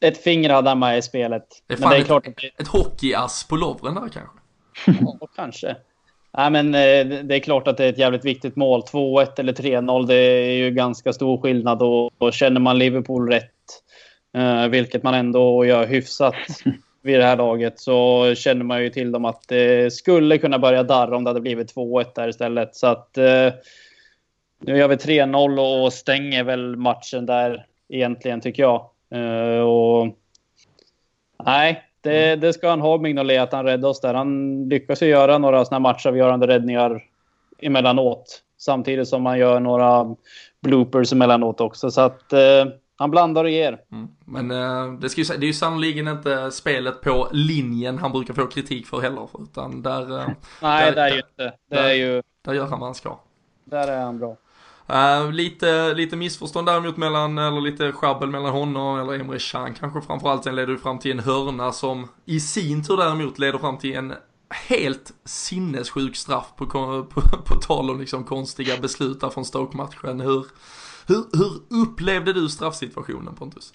Ett finger hade han med i spelet. Det är, men det är ett, klart det... ett hockeyass på Lovren där kanske? ja, kanske. Nej, men eh, det är klart att det är ett jävligt viktigt mål. 2-1 eller 3-0, det är ju ganska stor skillnad. Och, och känner man Liverpool rätt, eh, vilket man ändå gör hyfsat vid det här laget, så känner man ju till dem att det skulle kunna börja darra om det hade blivit 2-1 där istället. Så att nu gör vi 3-0 och stänger väl matchen där egentligen, tycker jag. Uh, och, nej, det, mm. det, ska han ha, Mignolet, att han räddade oss där. Han lyckas ju göra några sådana matchavgörande räddningar emellanåt. Samtidigt som han gör några bloopers emellanåt också. Så att uh, han blandar och ger. Mm. Men uh, det, ska ju, det är ju sannoliken inte spelet på linjen han brukar få kritik för heller. Utan där, Nej, där, det är ju inte. Det där, är ju... där gör han vad han ska. Där är han bra. Uh, lite, lite missförstånd däremot mellan, eller lite sjabbel mellan honom eller Emre Can kanske framförallt. Sen leder det fram till en hörna som i sin tur däremot leder fram till en helt sinnessjuk straff på, på, på tal om liksom konstiga beslut där från Stoke-matchen. Hur, hur, hur upplevde du straffsituationen Pontus?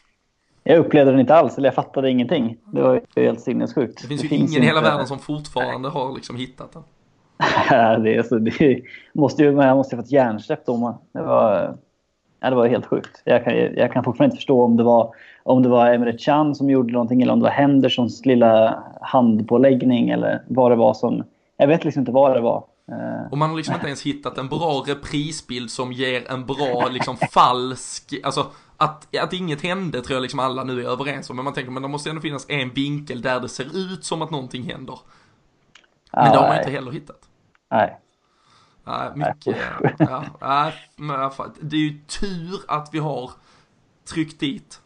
Jag upplevde den inte alls, eller jag fattade ingenting. Det var helt sinnessjukt. Det finns det ju finns ingen i hela världen som fortfarande har liksom hittat den. det, är så, det måste ju, jag måste ha fått hjärnsläpp då. Det var, ja, det var helt sjukt. Jag kan, jag kan fortfarande inte förstå om det var, om det var Emre Can som gjorde någonting eller om det var Hendersons lilla handpåläggning eller vad det var som... Jag vet liksom inte vad det var. Och man har liksom inte ens hittat en bra reprisbild som ger en bra liksom falsk, alltså att, att inget hände tror jag liksom alla nu är överens om. Men man tänker, men det måste ändå finnas en vinkel där det ser ut som att någonting händer. Men ah, det har man inte heller hittat. Nej. Nej, mycket. ja, ja, men det är ju tur att vi har tryckt dit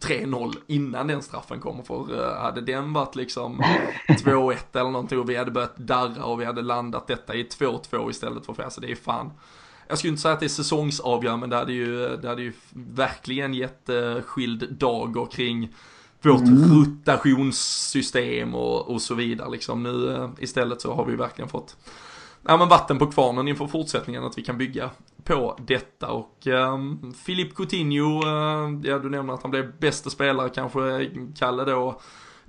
3-0 innan den straffen kommer för uh, hade den varit liksom 2-1 eller någonting och vi hade börjat darra och vi hade landat detta i 2-2 istället för 4 så det är fan jag skulle inte säga att det är säsongsavgörande men det hade ju, det hade ju verkligen gett uh, skild dager kring vårt mm. rotationssystem och, och så vidare liksom. Nu eh, istället så har vi verkligen fått ja, men vatten på kvarnen inför fortsättningen att vi kan bygga på detta och um, Filip Coutinho, uh, ja du nämner att han blev bästa spelare kanske Kalle då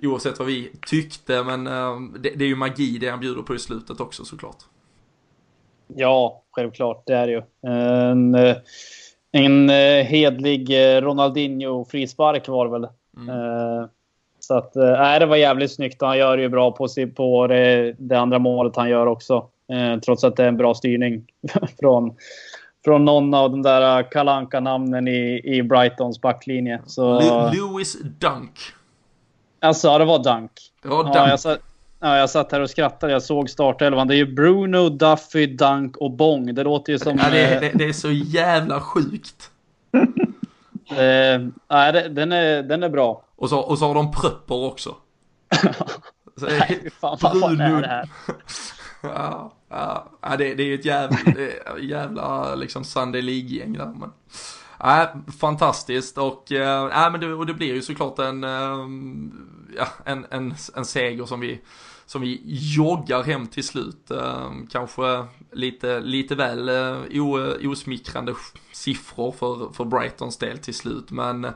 oavsett vad vi tyckte men uh, det, det, är ju magi det han bjuder på i slutet också såklart. Ja, självklart det är det ju. En, en hedlig Ronaldinho frispark var det väl. Mm. Uh, så att, äh, det var jävligt snyggt och han gör det ju bra på, på det, det andra målet han gör också. Eh, trots att det är en bra styrning från, från någon av de där kalanka namnen i, i Brightons backlinje. Så... Lewis Dunk. Alltså, det var Dunk. Det var Dunk. Ja, jag, satt, ja, jag satt här och skrattade. Jag såg startelvan. Det är ju Bruno, Duffy, Dunk och Bong. Det låter ju som... Ja, det, det, det är så jävla sjukt. eh, nej, den, är, den är bra. Och så, och så har de Pröpper också. så, nej, fan, vad fan är det här? Ja, ja, det, det är ju ett jävla, jävla liksom Sunday League-gäng där. Men, ja, fantastiskt och, eh, ja, men det, och det blir ju såklart en, eh, ja, en, en, en seger som vi, som vi joggar hem till slut. Eh, kanske lite, lite väl osmickrande siffror för, för Brightons del till slut, men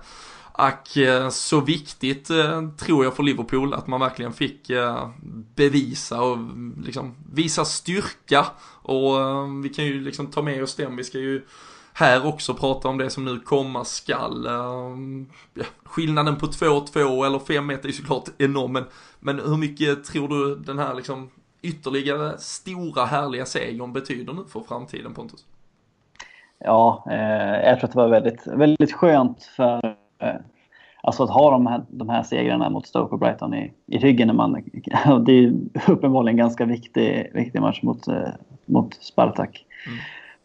Ack, eh, så viktigt eh, tror jag för Liverpool att man verkligen fick eh, bevisa och liksom visa styrka. Och vi kan ju liksom ta med oss den, vi ska ju här också prata om det som nu komma skall. Ja, skillnaden på 2-2 eller 5-1 är ju såklart enorm, men, men hur mycket tror du den här liksom ytterligare stora härliga segern betyder nu för framtiden Pontus? Ja, eh, jag tror att det var väldigt, väldigt skönt för alltså att ha de här, de här segrarna mot Stoke och Brighton i, i ryggen. När man, det är uppenbarligen en ganska viktig, viktig match mot, eh, mot Spartak. Mm.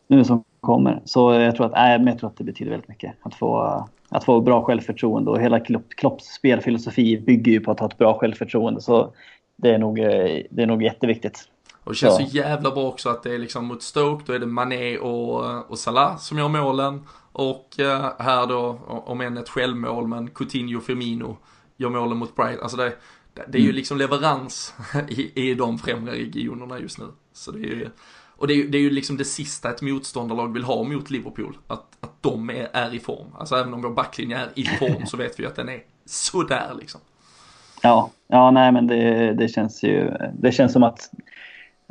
Nu som kommer. Så jag tror, att, äh, jag tror att det betyder väldigt mycket. Att få, att få bra självförtroende och hela Klopp, Klopps spelfilosofi bygger ju på att ha ett bra självförtroende. Så det är nog, eh, det är nog jätteviktigt. Och det känns så. så jävla bra också att det är liksom mot Stoke, då är det Mané och, och Salah som gör målen. Och eh, här då, om än ett självmål, men Coutinho Firmino gör målen mot Bright. Alltså det, det är ju mm. liksom leverans i, i de främre regionerna just nu. Så det är ju, och det är, ju, det är ju liksom det sista ett motståndarlag vill ha mot Liverpool. Att, att de är, är i form. Alltså även om vår backlinje är i form så vet vi att den är sådär liksom. Ja, ja nej men det, det känns ju, det känns som att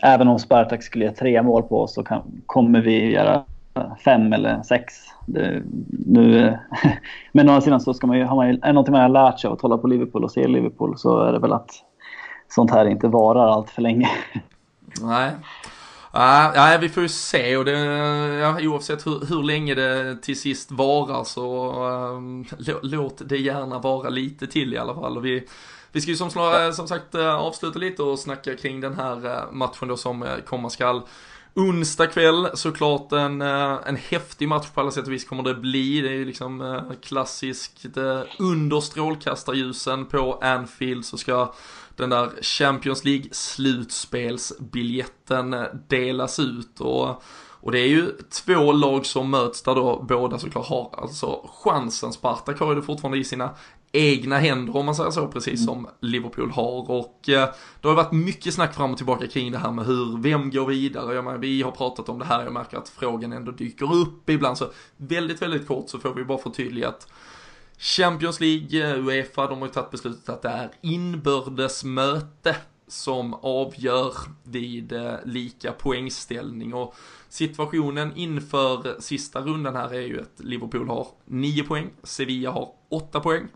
även om Spartak skulle göra tre mål på oss så kan, kommer vi göra fem eller sex. Det, nu, men å andra sidan så ska man ju, har man ju, är någonting man har lärt sig av att hålla på Liverpool och se Liverpool så är det väl att sånt här inte varar allt för länge. Nej. Ja, ja, vi får ju se och det, ja, oavsett hur, hur länge det till sist varar så um, låt det gärna vara lite till i alla fall. Och vi, vi ska ju som, som sagt eh, avsluta lite och snacka kring den här eh, matchen då som eh, komma skall. Onsdag kväll såklart en, eh, en häftig match på alla sätt och vis kommer det bli. Det är ju liksom eh, klassiskt eh, under strålkastarljusen på Anfield så ska den där Champions League slutspelsbiljetten delas ut och och det är ju två lag som möts där då båda såklart har alltså chansen. Spartak har ju det fortfarande i sina egna händer om man säger så, precis som Liverpool har. Och eh, det har varit mycket snack fram och tillbaka kring det här med hur, vem går vidare? Jag menar, vi har pratat om det här, jag märker att frågan ändå dyker upp ibland. Så väldigt, väldigt kort så får vi bara förtydliga att Champions League, eh, Uefa, de har ju tagit beslutet att det är inbördesmöte som avgör vid eh, lika poängställning. Och situationen inför sista rundan här är ju att Liverpool har 9 poäng, Sevilla har 8 poäng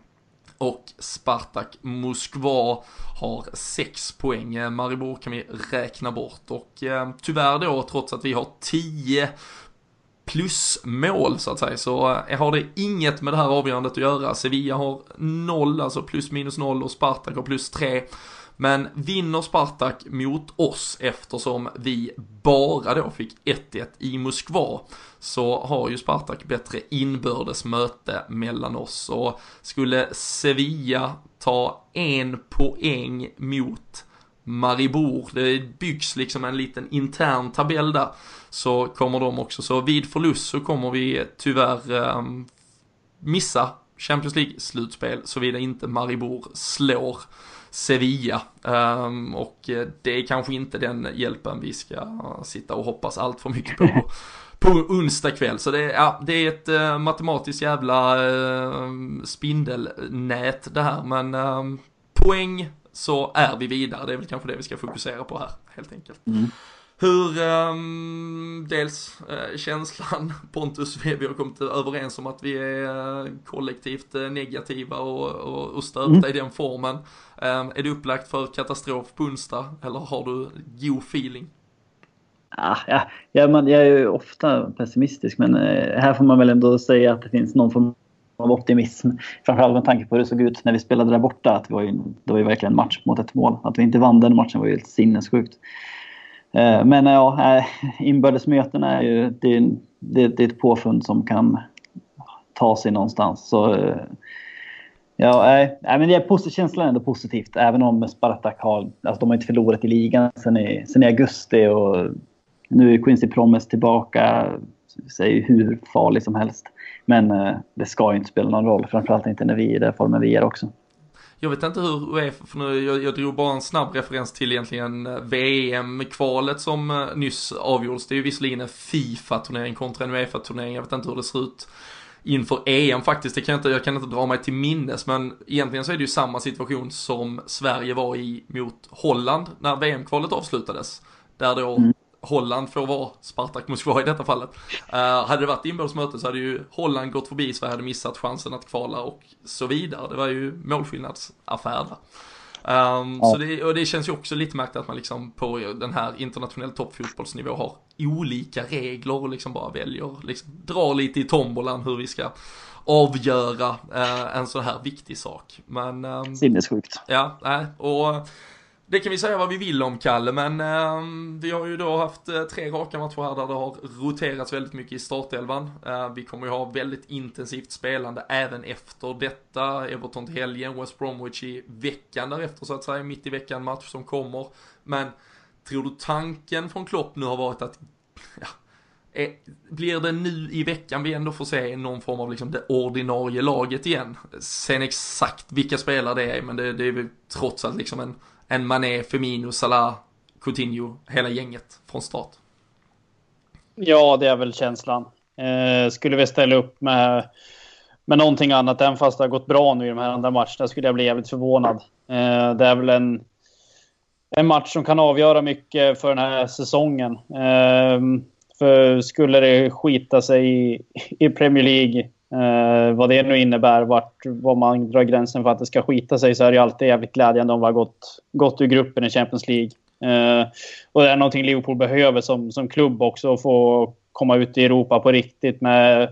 och Spartak Moskva har 6 poäng. Eh, Maribor kan vi räkna bort och eh, tyvärr då trots att vi har 10 plusmål så att säga så eh, har det inget med det här avgörandet att göra. Sevilla har 0, alltså plus minus 0 och Spartak har plus 3. Men vinner Spartak mot oss eftersom vi bara då fick 1-1 i Moskva så har ju Spartak bättre inbördes möte mellan oss. Och skulle Sevilla ta en poäng mot Maribor, det byggs liksom en liten intern tabell där, så kommer de också, så vid förlust så kommer vi tyvärr eh, missa Champions League-slutspel såvida inte Maribor slår. Sevilla. Um, och det är kanske inte den hjälpen vi ska sitta och hoppas allt för mycket på. på onsdag kväll. Så det, ja, det är ett uh, matematiskt jävla uh, spindelnät det här. Men uh, poäng så är vi vidare. Det är väl kanske det vi ska fokusera på här helt enkelt. Mm. Hur, um, dels uh, känslan, Pontus, vi, vi har kommit överens om att vi är uh, kollektivt uh, negativa och, och, och stöpta mm. i den formen. Um, är du upplagt för katastrof på onsdag eller har du god feeling? Ah, ja, ja, man, jag är ju ofta pessimistisk men här får man väl ändå säga att det finns någon form av optimism. Framförallt med tanke på hur det såg ut när vi spelade där borta. Att det, var ju, det var ju verkligen en match mot ett mål. Att vi inte vann den matchen var ju helt sinnessjukt. Eh, men ja, eh, inbördesmötena är ju det, det, det är ett påfund som kan ta sig någonstans. Så, eh, ja, äh, men det är känslan är ändå positivt. Även om Spartak har, alltså de har inte förlorat i ligan sen i, sen i augusti och nu är Quincy Promes tillbaka. Säger hur farlig som helst. Men det ska ju inte spela någon roll, framförallt inte när vi är i den formen vi är också. Jag vet inte hur Uefa, för nu, jag, jag drog bara en snabb referens till egentligen eh, VM-kvalet som eh, nyss avgjordes. Det är ju visserligen en Fifa-turnering kontra en Uefa-turnering. Jag vet inte hur det ser ut inför EM faktiskt. Det kan jag, inte, jag kan inte dra mig till minnes, men egentligen så är det ju samma situation som Sverige var i mot Holland när VM-kvalet avslutades. Där då mm. Holland får vara Spartak Moskva i detta fallet. Uh, hade det varit inbördesmöte så hade ju Holland gått förbi, Sverige hade missat chansen att kvala och så vidare. Det var ju målskillnadsaffär där. Um, ja. så det, och det känns ju också lite märkligt att man liksom på den här internationell toppfotbollsnivå har olika regler och liksom bara väljer, liksom drar lite i tombolan hur vi ska avgöra uh, en sån här viktig sak. Men... Um, Sinnessjukt. Ja, nej, och det kan vi säga vad vi vill om Kalle, men eh, vi har ju då haft eh, tre raka matcher här där det har roterats väldigt mycket i startelvan. Eh, vi kommer ju ha väldigt intensivt spelande även efter detta. Everton till helgen, West Bromwich i veckan därefter så att säga, mitt i veckan match som kommer. Men tror du tanken från Klopp nu har varit att, ja, eh, blir det nu i veckan vi ändå får se någon form av liksom det ordinarie laget igen? Sen exakt vilka spelare det är, men det, det är väl trots allt liksom en en Mané, Firmino, Salah, Coutinho, hela gänget från start. Ja, det är väl känslan. Eh, skulle vi ställa upp med, med någonting annat, även fast det har gått bra nu i de här andra matcherna, skulle jag bli jävligt förvånad. Eh, det är väl en, en match som kan avgöra mycket för den här säsongen. Eh, för skulle det skita sig i, i Premier League Eh, vad det nu innebär, vart, var man drar gränsen för att det ska skita sig, så är det alltid jävligt glädjande om vi har gått, gått ur gruppen i Champions League. Eh, och det är någonting Liverpool behöver som, som klubb också, att få komma ut i Europa på riktigt med,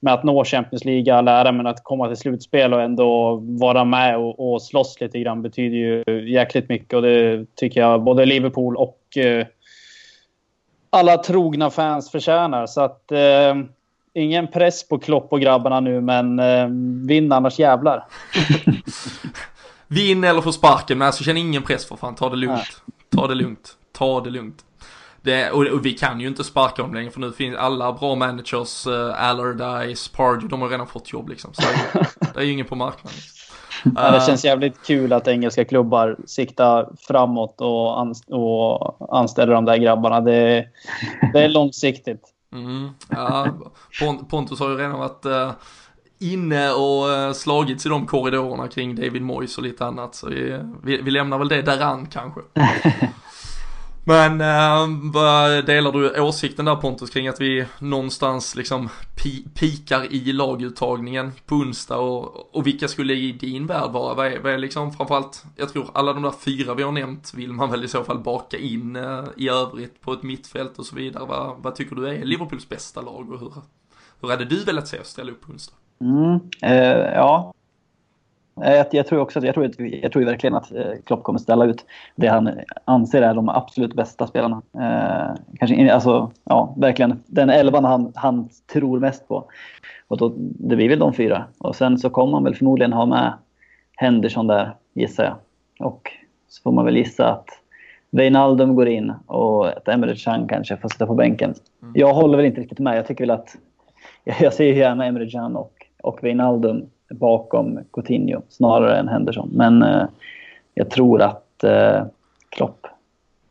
med att nå Champions League all ära, men att komma till slutspel och ändå vara med och, och slåss lite grann betyder ju jäkligt mycket och det tycker jag både Liverpool och eh, alla trogna fans förtjänar. Så att eh, ingen press på Klopp och grabbarna nu, men eh, vinn annars jävlar. vinn eller få sparken, men alltså känn ingen press för fan. Ta det lugnt. Ta det lugnt. Ta det lugnt. Det, och, och, vi kan ju inte sparka dem längre för nu finns alla bra managers, uh, Allardyce, Pardew, de har redan fått jobb liksom. Så det är ju ingen på marknaden. Ja, det känns jävligt kul att engelska klubbar siktar framåt och, anst och anställer de där grabbarna. Det, det är långsiktigt. Mm, ja, Pontus har ju redan varit eh, inne och eh, slagits i de korridorerna kring David Moyes och lite annat. Så vi, vi, vi lämnar väl det däran kanske. Men äh, delar du åsikten där Pontus kring att vi någonstans liksom pi pikar i laguttagningen på onsdag och, och vilka skulle i din värld vara? Vad är, vad är liksom framförallt, jag tror alla de där fyra vi har nämnt vill man väl i så fall baka in äh, i övrigt på ett mittfält och så vidare. Vad, vad tycker du är Liverpools bästa lag och hur, hur hade du velat se oss ställa upp på onsdag? Mm, eh, ja, jag, jag, tror också jag tror, jag tror verkligen att eh, Klopp kommer ställa ut det han anser är de absolut bästa spelarna. Eh, kanske, alltså, ja, verkligen den elvan han, han tror mest på. Och då, det blir väl de fyra. Och sen så kommer man väl förmodligen ha med Henderson där, gissar jag. Och så får man väl gissa att Wijnaldum går in och att Emre Can kanske får sitta på bänken. Mm. Jag håller väl inte riktigt med. Jag tycker väl att jag ser gärna Emre Can och, och Wijnaldum bakom Coutinho snarare än Henderson. Men eh, jag tror att eh, Klopp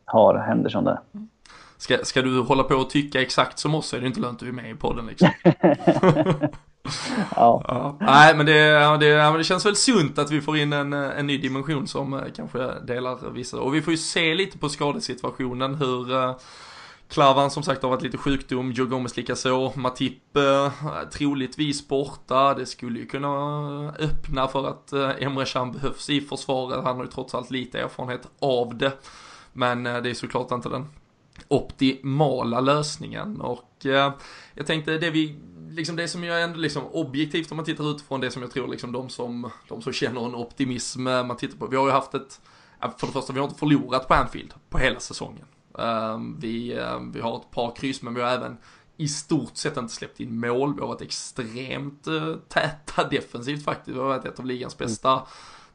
har Henderson där. Ska, ska du hålla på och tycka exakt som oss så är det inte lönt att vi är med i podden liksom. ja. ja. Nej men det, det, det känns väl sunt att vi får in en, en ny dimension som eh, kanske delar vissa. Och vi får ju se lite på skadesituationen hur uh, Klavan som sagt har varit lite sjukdom, Joe Gomez likaså, Matip eh, troligtvis borta. Det skulle ju kunna öppna för att eh, Emre Can behövs i försvaret. Han har ju trots allt lite erfarenhet av det. Men eh, det är såklart inte den optimala lösningen och eh, jag tänkte det vi liksom det som jag ändå liksom objektivt om man tittar utifrån det som jag tror liksom de som, de som känner en optimism eh, man tittar på. Vi har ju haft ett, för det första vi har inte förlorat på Anfield på hela säsongen. Um, vi, um, vi har ett par kryss men vi har även i stort sett inte släppt in mål. Vi har varit extremt uh, täta defensivt faktiskt. Vi har varit ett av ligans bästa. Mm.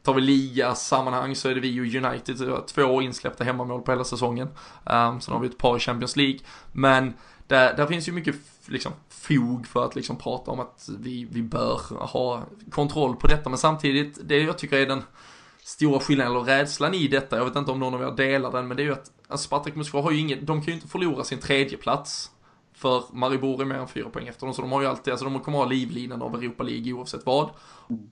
Tar vi ligasammanhang så är det vi och United, två insläppta hemmamål på hela säsongen. Um, sen har vi ett par i Champions League. Men där, där finns ju mycket liksom, fog för att liksom prata om att vi, vi bör ha kontroll på detta. Men samtidigt, det jag tycker är den stora skillnaden, eller rädslan i detta, jag vet inte om någon av er delar den, men det är ju att alltså Spartak Moskva har ju inget, de kan ju inte förlora sin tredje plats för Maribor är mer än fyra poäng efter dem, så de har ju alltid, alltså de kommer ha livlinan av Europa League oavsett vad.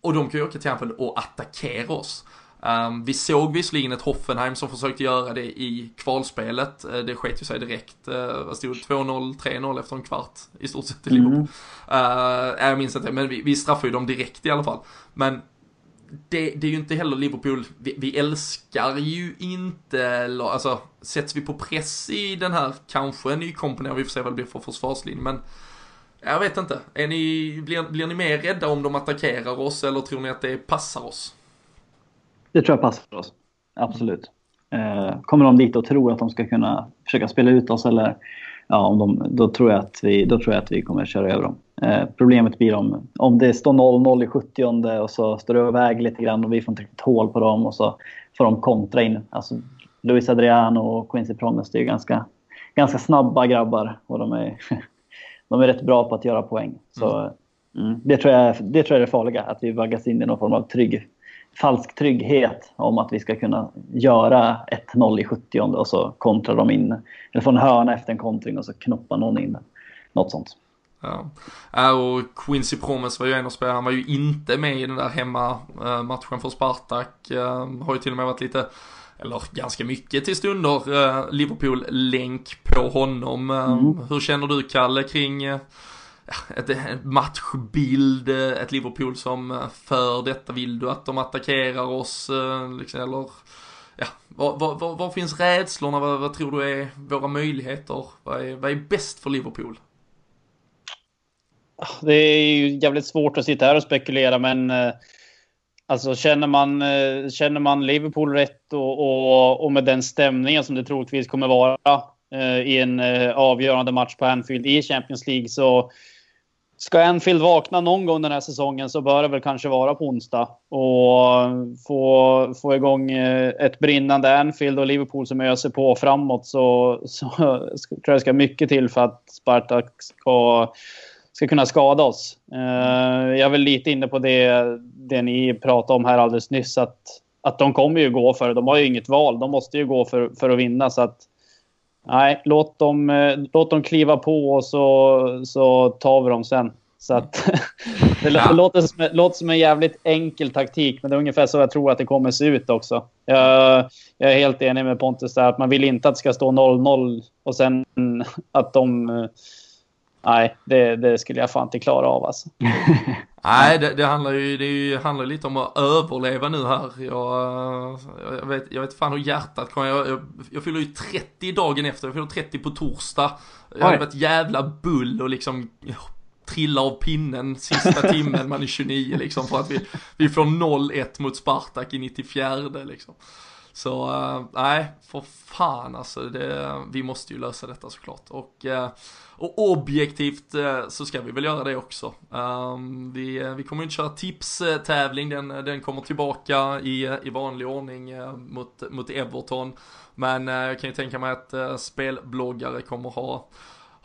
Och de kan ju åka till Anfield och attackera oss. Um, vi såg visserligen ett Hoffenheim som försökte göra det i kvalspelet. Uh, det sket ju sig direkt. Uh, vad stod 2-0, 3-0 efter en kvart i stort sett i Liverpool. Mm. Uh, jag minns inte, men vi, vi straffade ju dem direkt i alla fall. Men det, det, är ju inte heller Liverpool, vi, vi, älskar ju inte, alltså sätts vi på press i den här kanske nykomponerade, vi får se vad det blir för försvarslinje, men jag vet inte, är ni, blir, blir ni mer rädda om de attackerar oss eller tror ni att det passar oss? Det tror jag passar oss, absolut. Eh, kommer de dit och tror att de ska kunna försöka spela ut oss eller ja, om de, då, tror jag att vi, då tror jag att vi kommer köra över dem. Eh, problemet blir om, om det står 0-0 i 70 och så står det och väger lite grann och vi får inte riktigt hål på dem och så får de kontra in. Alltså, Luis Adriano och Quincy Promes är ganska, ganska snabba grabbar och de är, de är rätt bra på att göra poäng. Så, mm. Mm, det, tror jag, det tror jag är det farliga, att vi vaggas in i någon form av trygg falsk trygghet om att vi ska kunna göra 1-0 i 70 och så kontrar de in, eller få en hörna efter en kontring och så knoppar någon in Något sånt. Ja. och Quincy Promes var ju en av spelarna, han var ju inte med i den där hemmamatchen för Spartak. Har ju till och med varit lite, eller ganska mycket till stunder, Liverpool-länk på honom. Mm. Hur känner du Kalle kring ett, matchbild, ett Liverpool som för detta, vill du att de attackerar oss liksom, eller ja, vad, vad, vad, finns rädslorna, vad, vad, tror du är våra möjligheter, vad är, vad är bäst för Liverpool? Det är ju jävligt svårt att sitta här och spekulera men eh, Alltså känner man, eh, känner man Liverpool rätt och, och, och med den stämningen som det troligtvis kommer vara eh, i en avgörande match på Anfield i Champions League så Ska Anfield vakna någon gång den här säsongen så bör det väl kanske vara på onsdag. Och få, få igång ett brinnande Anfield och Liverpool som öser på framåt så, så tror jag det ska mycket till för att Spartak ska, ska kunna skada oss. Uh, jag är väl lite inne på det, det ni pratade om här alldeles nyss. Att, att de kommer ju gå för det. De har ju inget val. De måste ju gå för, för att vinna. Så att, Nej, låt dem, eh, låt dem kliva på och så, så tar vi dem sen. Så att, det ja. låter, som, låter som en jävligt enkel taktik, men det är ungefär så jag tror att det kommer se ut också. Jag, jag är helt enig med Pontus där, att man vill inte att det ska stå 0-0 och sen att de eh, nej, det, det, skulle jag fan inte klara av alltså. nej, det, det, handlar ju, det handlar lite om att överleva nu här. Jag, jag, vet, jag vet fan hur hjärtat kommer. Jag, jag, jag fyller ju 30 dagen efter, jag fyller 30 på torsdag. Jag hade varit jävla bull och liksom trilla av pinnen sista timmen, man är 29 liksom, för att vi, vi får 0-1 mot Spartak i 94 liksom. Så eh, nej, för fan alltså, det, vi måste ju lösa detta såklart. Och, eh, och objektivt eh, så ska vi väl göra det också. Ehm, vi, vi kommer inte köra tipstävling, den, den kommer tillbaka i, i vanlig ordning mot, mot Everton. Men jag kan ju tänka mig att spelbloggare kommer ha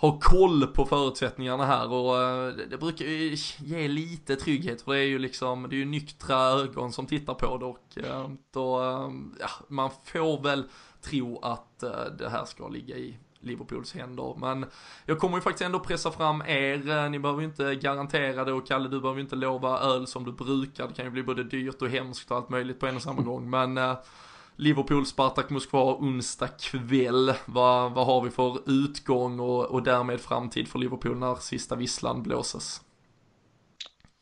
ha koll på förutsättningarna här och eh, det brukar ju ge lite trygghet för det är ju liksom, det är ju nyktra ögon som tittar på det och eh, då, eh, ja, man får väl tro att det här ska ligga i Liverpools händer. Men jag kommer ju faktiskt ändå pressa fram er. Ni behöver ju inte garantera det och Kalle du behöver ju inte lova öl som du brukar. Det kan ju bli både dyrt och hemskt och allt möjligt på en och samma gång. Men Liverpool, Spartak, Moskva onsdag kväll. Vad, vad har vi för utgång och, och därmed framtid för Liverpool när sista visslan blåses?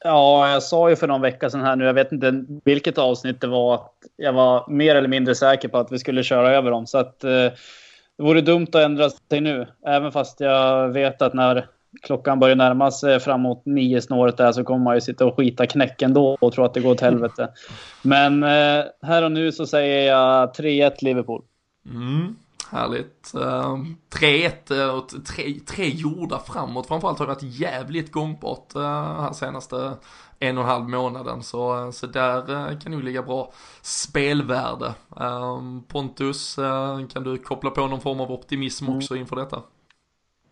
Ja, jag sa ju för någon vecka sedan här nu, jag vet inte vilket avsnitt det var, att jag var mer eller mindre säker på att vi skulle köra över dem. Så att eh, det vore dumt att ändra sig nu, även fast jag vet att när klockan börjar närma sig framåt nio snåret där så kommer man ju sitta och skita knäcken då och tro att det går åt helvete. Men eh, här och nu så säger jag 3-1 Liverpool. Mm. Härligt. Uh, 3-1 och tre, tre gjorda framåt. Framförallt har det varit jävligt gångbart uh, här senaste en och en halv månaden. Så, så där kan nog ligga bra spelvärde. Uh, Pontus, uh, kan du koppla på någon form av optimism mm. också inför detta?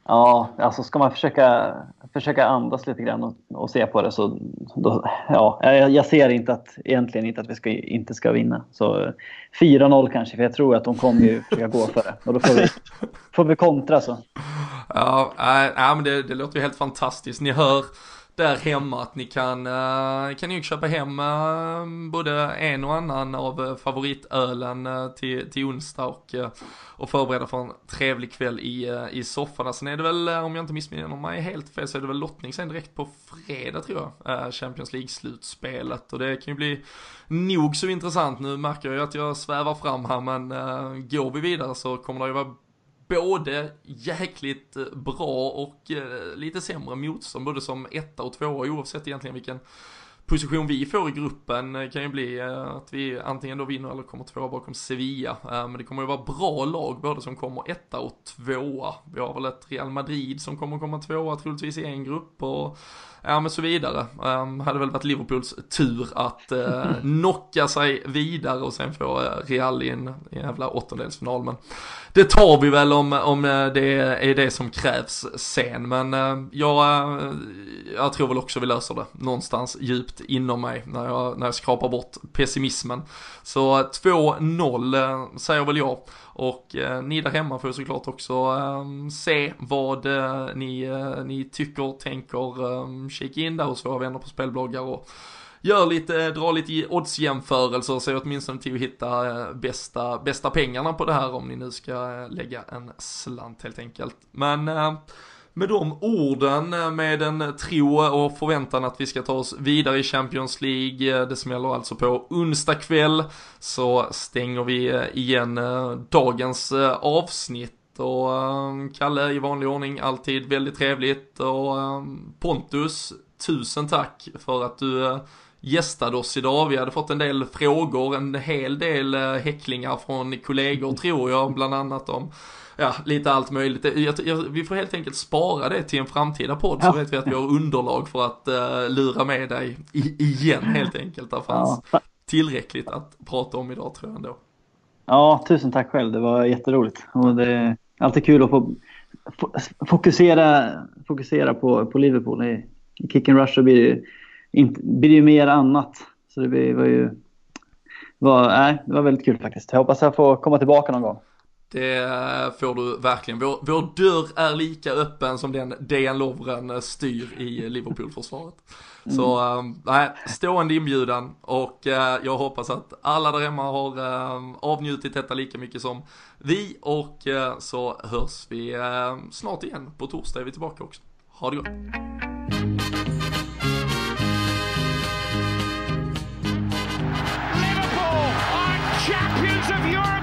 Ja, alltså ska man försöka, försöka andas lite grann och, och se på det så då, ja, jag, jag, ser inte att, egentligen inte att vi ska, inte ska vinna. Så 4-0 kanske, för jag tror att de kommer ju försöka gå för det. Och då får vi, får vi kontra så. Ja, äh, äh, men det, det låter ju helt fantastiskt. Ni hör där hemma att ni kan, uh, kan ju köpa hem uh, både en och annan av uh, favoritölen uh, till, till onsdag och, uh, och förbereda för en trevlig kväll i, uh, i soffan. Sen är det väl, om jag inte missminner mig helt fel, så är det väl lottning sen direkt på fredag tror jag, Champions League-slutspelet. Och det kan ju bli nog så intressant. Nu märker jag ju att jag svävar fram här, men går vi vidare så kommer det ju vara både jäkligt eh, bra och eh, lite sämre motstånd, både som etta och tvåa oavsett egentligen vilken position vi får i gruppen Det kan ju bli att vi antingen då vinner eller kommer tvåa bakom Sevilla. Men det kommer ju vara bra lag både som kommer etta och tvåa. Vi har väl ett Real Madrid som kommer komma tvåa troligtvis i en grupp och ja men så vidare. Um, hade väl varit Liverpools tur att uh, knocka sig vidare och sen få uh, Real i en, jävla åttondelsfinal. Men det tar vi väl om, om det är det som krävs sen. Men uh, jag, uh, jag tror väl också vi löser det någonstans djupt inom mig när jag, när jag skrapar bort pessimismen. Så 2-0 säger väl jag. Och eh, ni där hemma får såklart också eh, se vad eh, ni, eh, ni tycker, tänker, eh, kika in där hos våra vänner på spelbloggar och gör lite, eh, dra lite oddsjämförelser, se åtminstone till att hitta eh, bästa, bästa pengarna på det här om ni nu ska eh, lägga en slant helt enkelt. Men eh, med de orden, eh, med en tro och förväntan att vi ska ta oss vidare i Champions League, eh, det smäller alltså på onsdag kväll, så stänger vi eh, igen dagens avsnitt. Och Kalle i vanlig ordning, alltid väldigt trevligt. Och Pontus, tusen tack för att du gästade oss idag. Vi hade fått en del frågor, en hel del häcklingar från kollegor tror jag, bland annat om ja, lite allt möjligt. Jag, jag, vi får helt enkelt spara det till en framtida podd så vet vi att vi har underlag för att uh, lura med dig i, igen helt enkelt. Det fanns ja. tillräckligt att prata om idag tror jag ändå. Ja, tusen tack själv. Det var jätteroligt. Och det är alltid kul att få fokusera, fokusera på, på Liverpool. I, i Kick and Rush så blir det, inte, blir det mer annat. Så det var ju var, nej, det var väldigt kul faktiskt. Jag hoppas jag får komma tillbaka någon gång. Det får du verkligen. Vår, vår dörr är lika öppen som den DN Lovren styr i Liverpool-försvaret. Mm. Så eh, nej, äh, stående inbjudan och äh, jag hoppas att alla där hemma har äh, avnjutit detta lika mycket som vi och så hörs vi snart igen. På torsdag är vi tillbaka också. Ha det gott! Liverpool champions of Europe!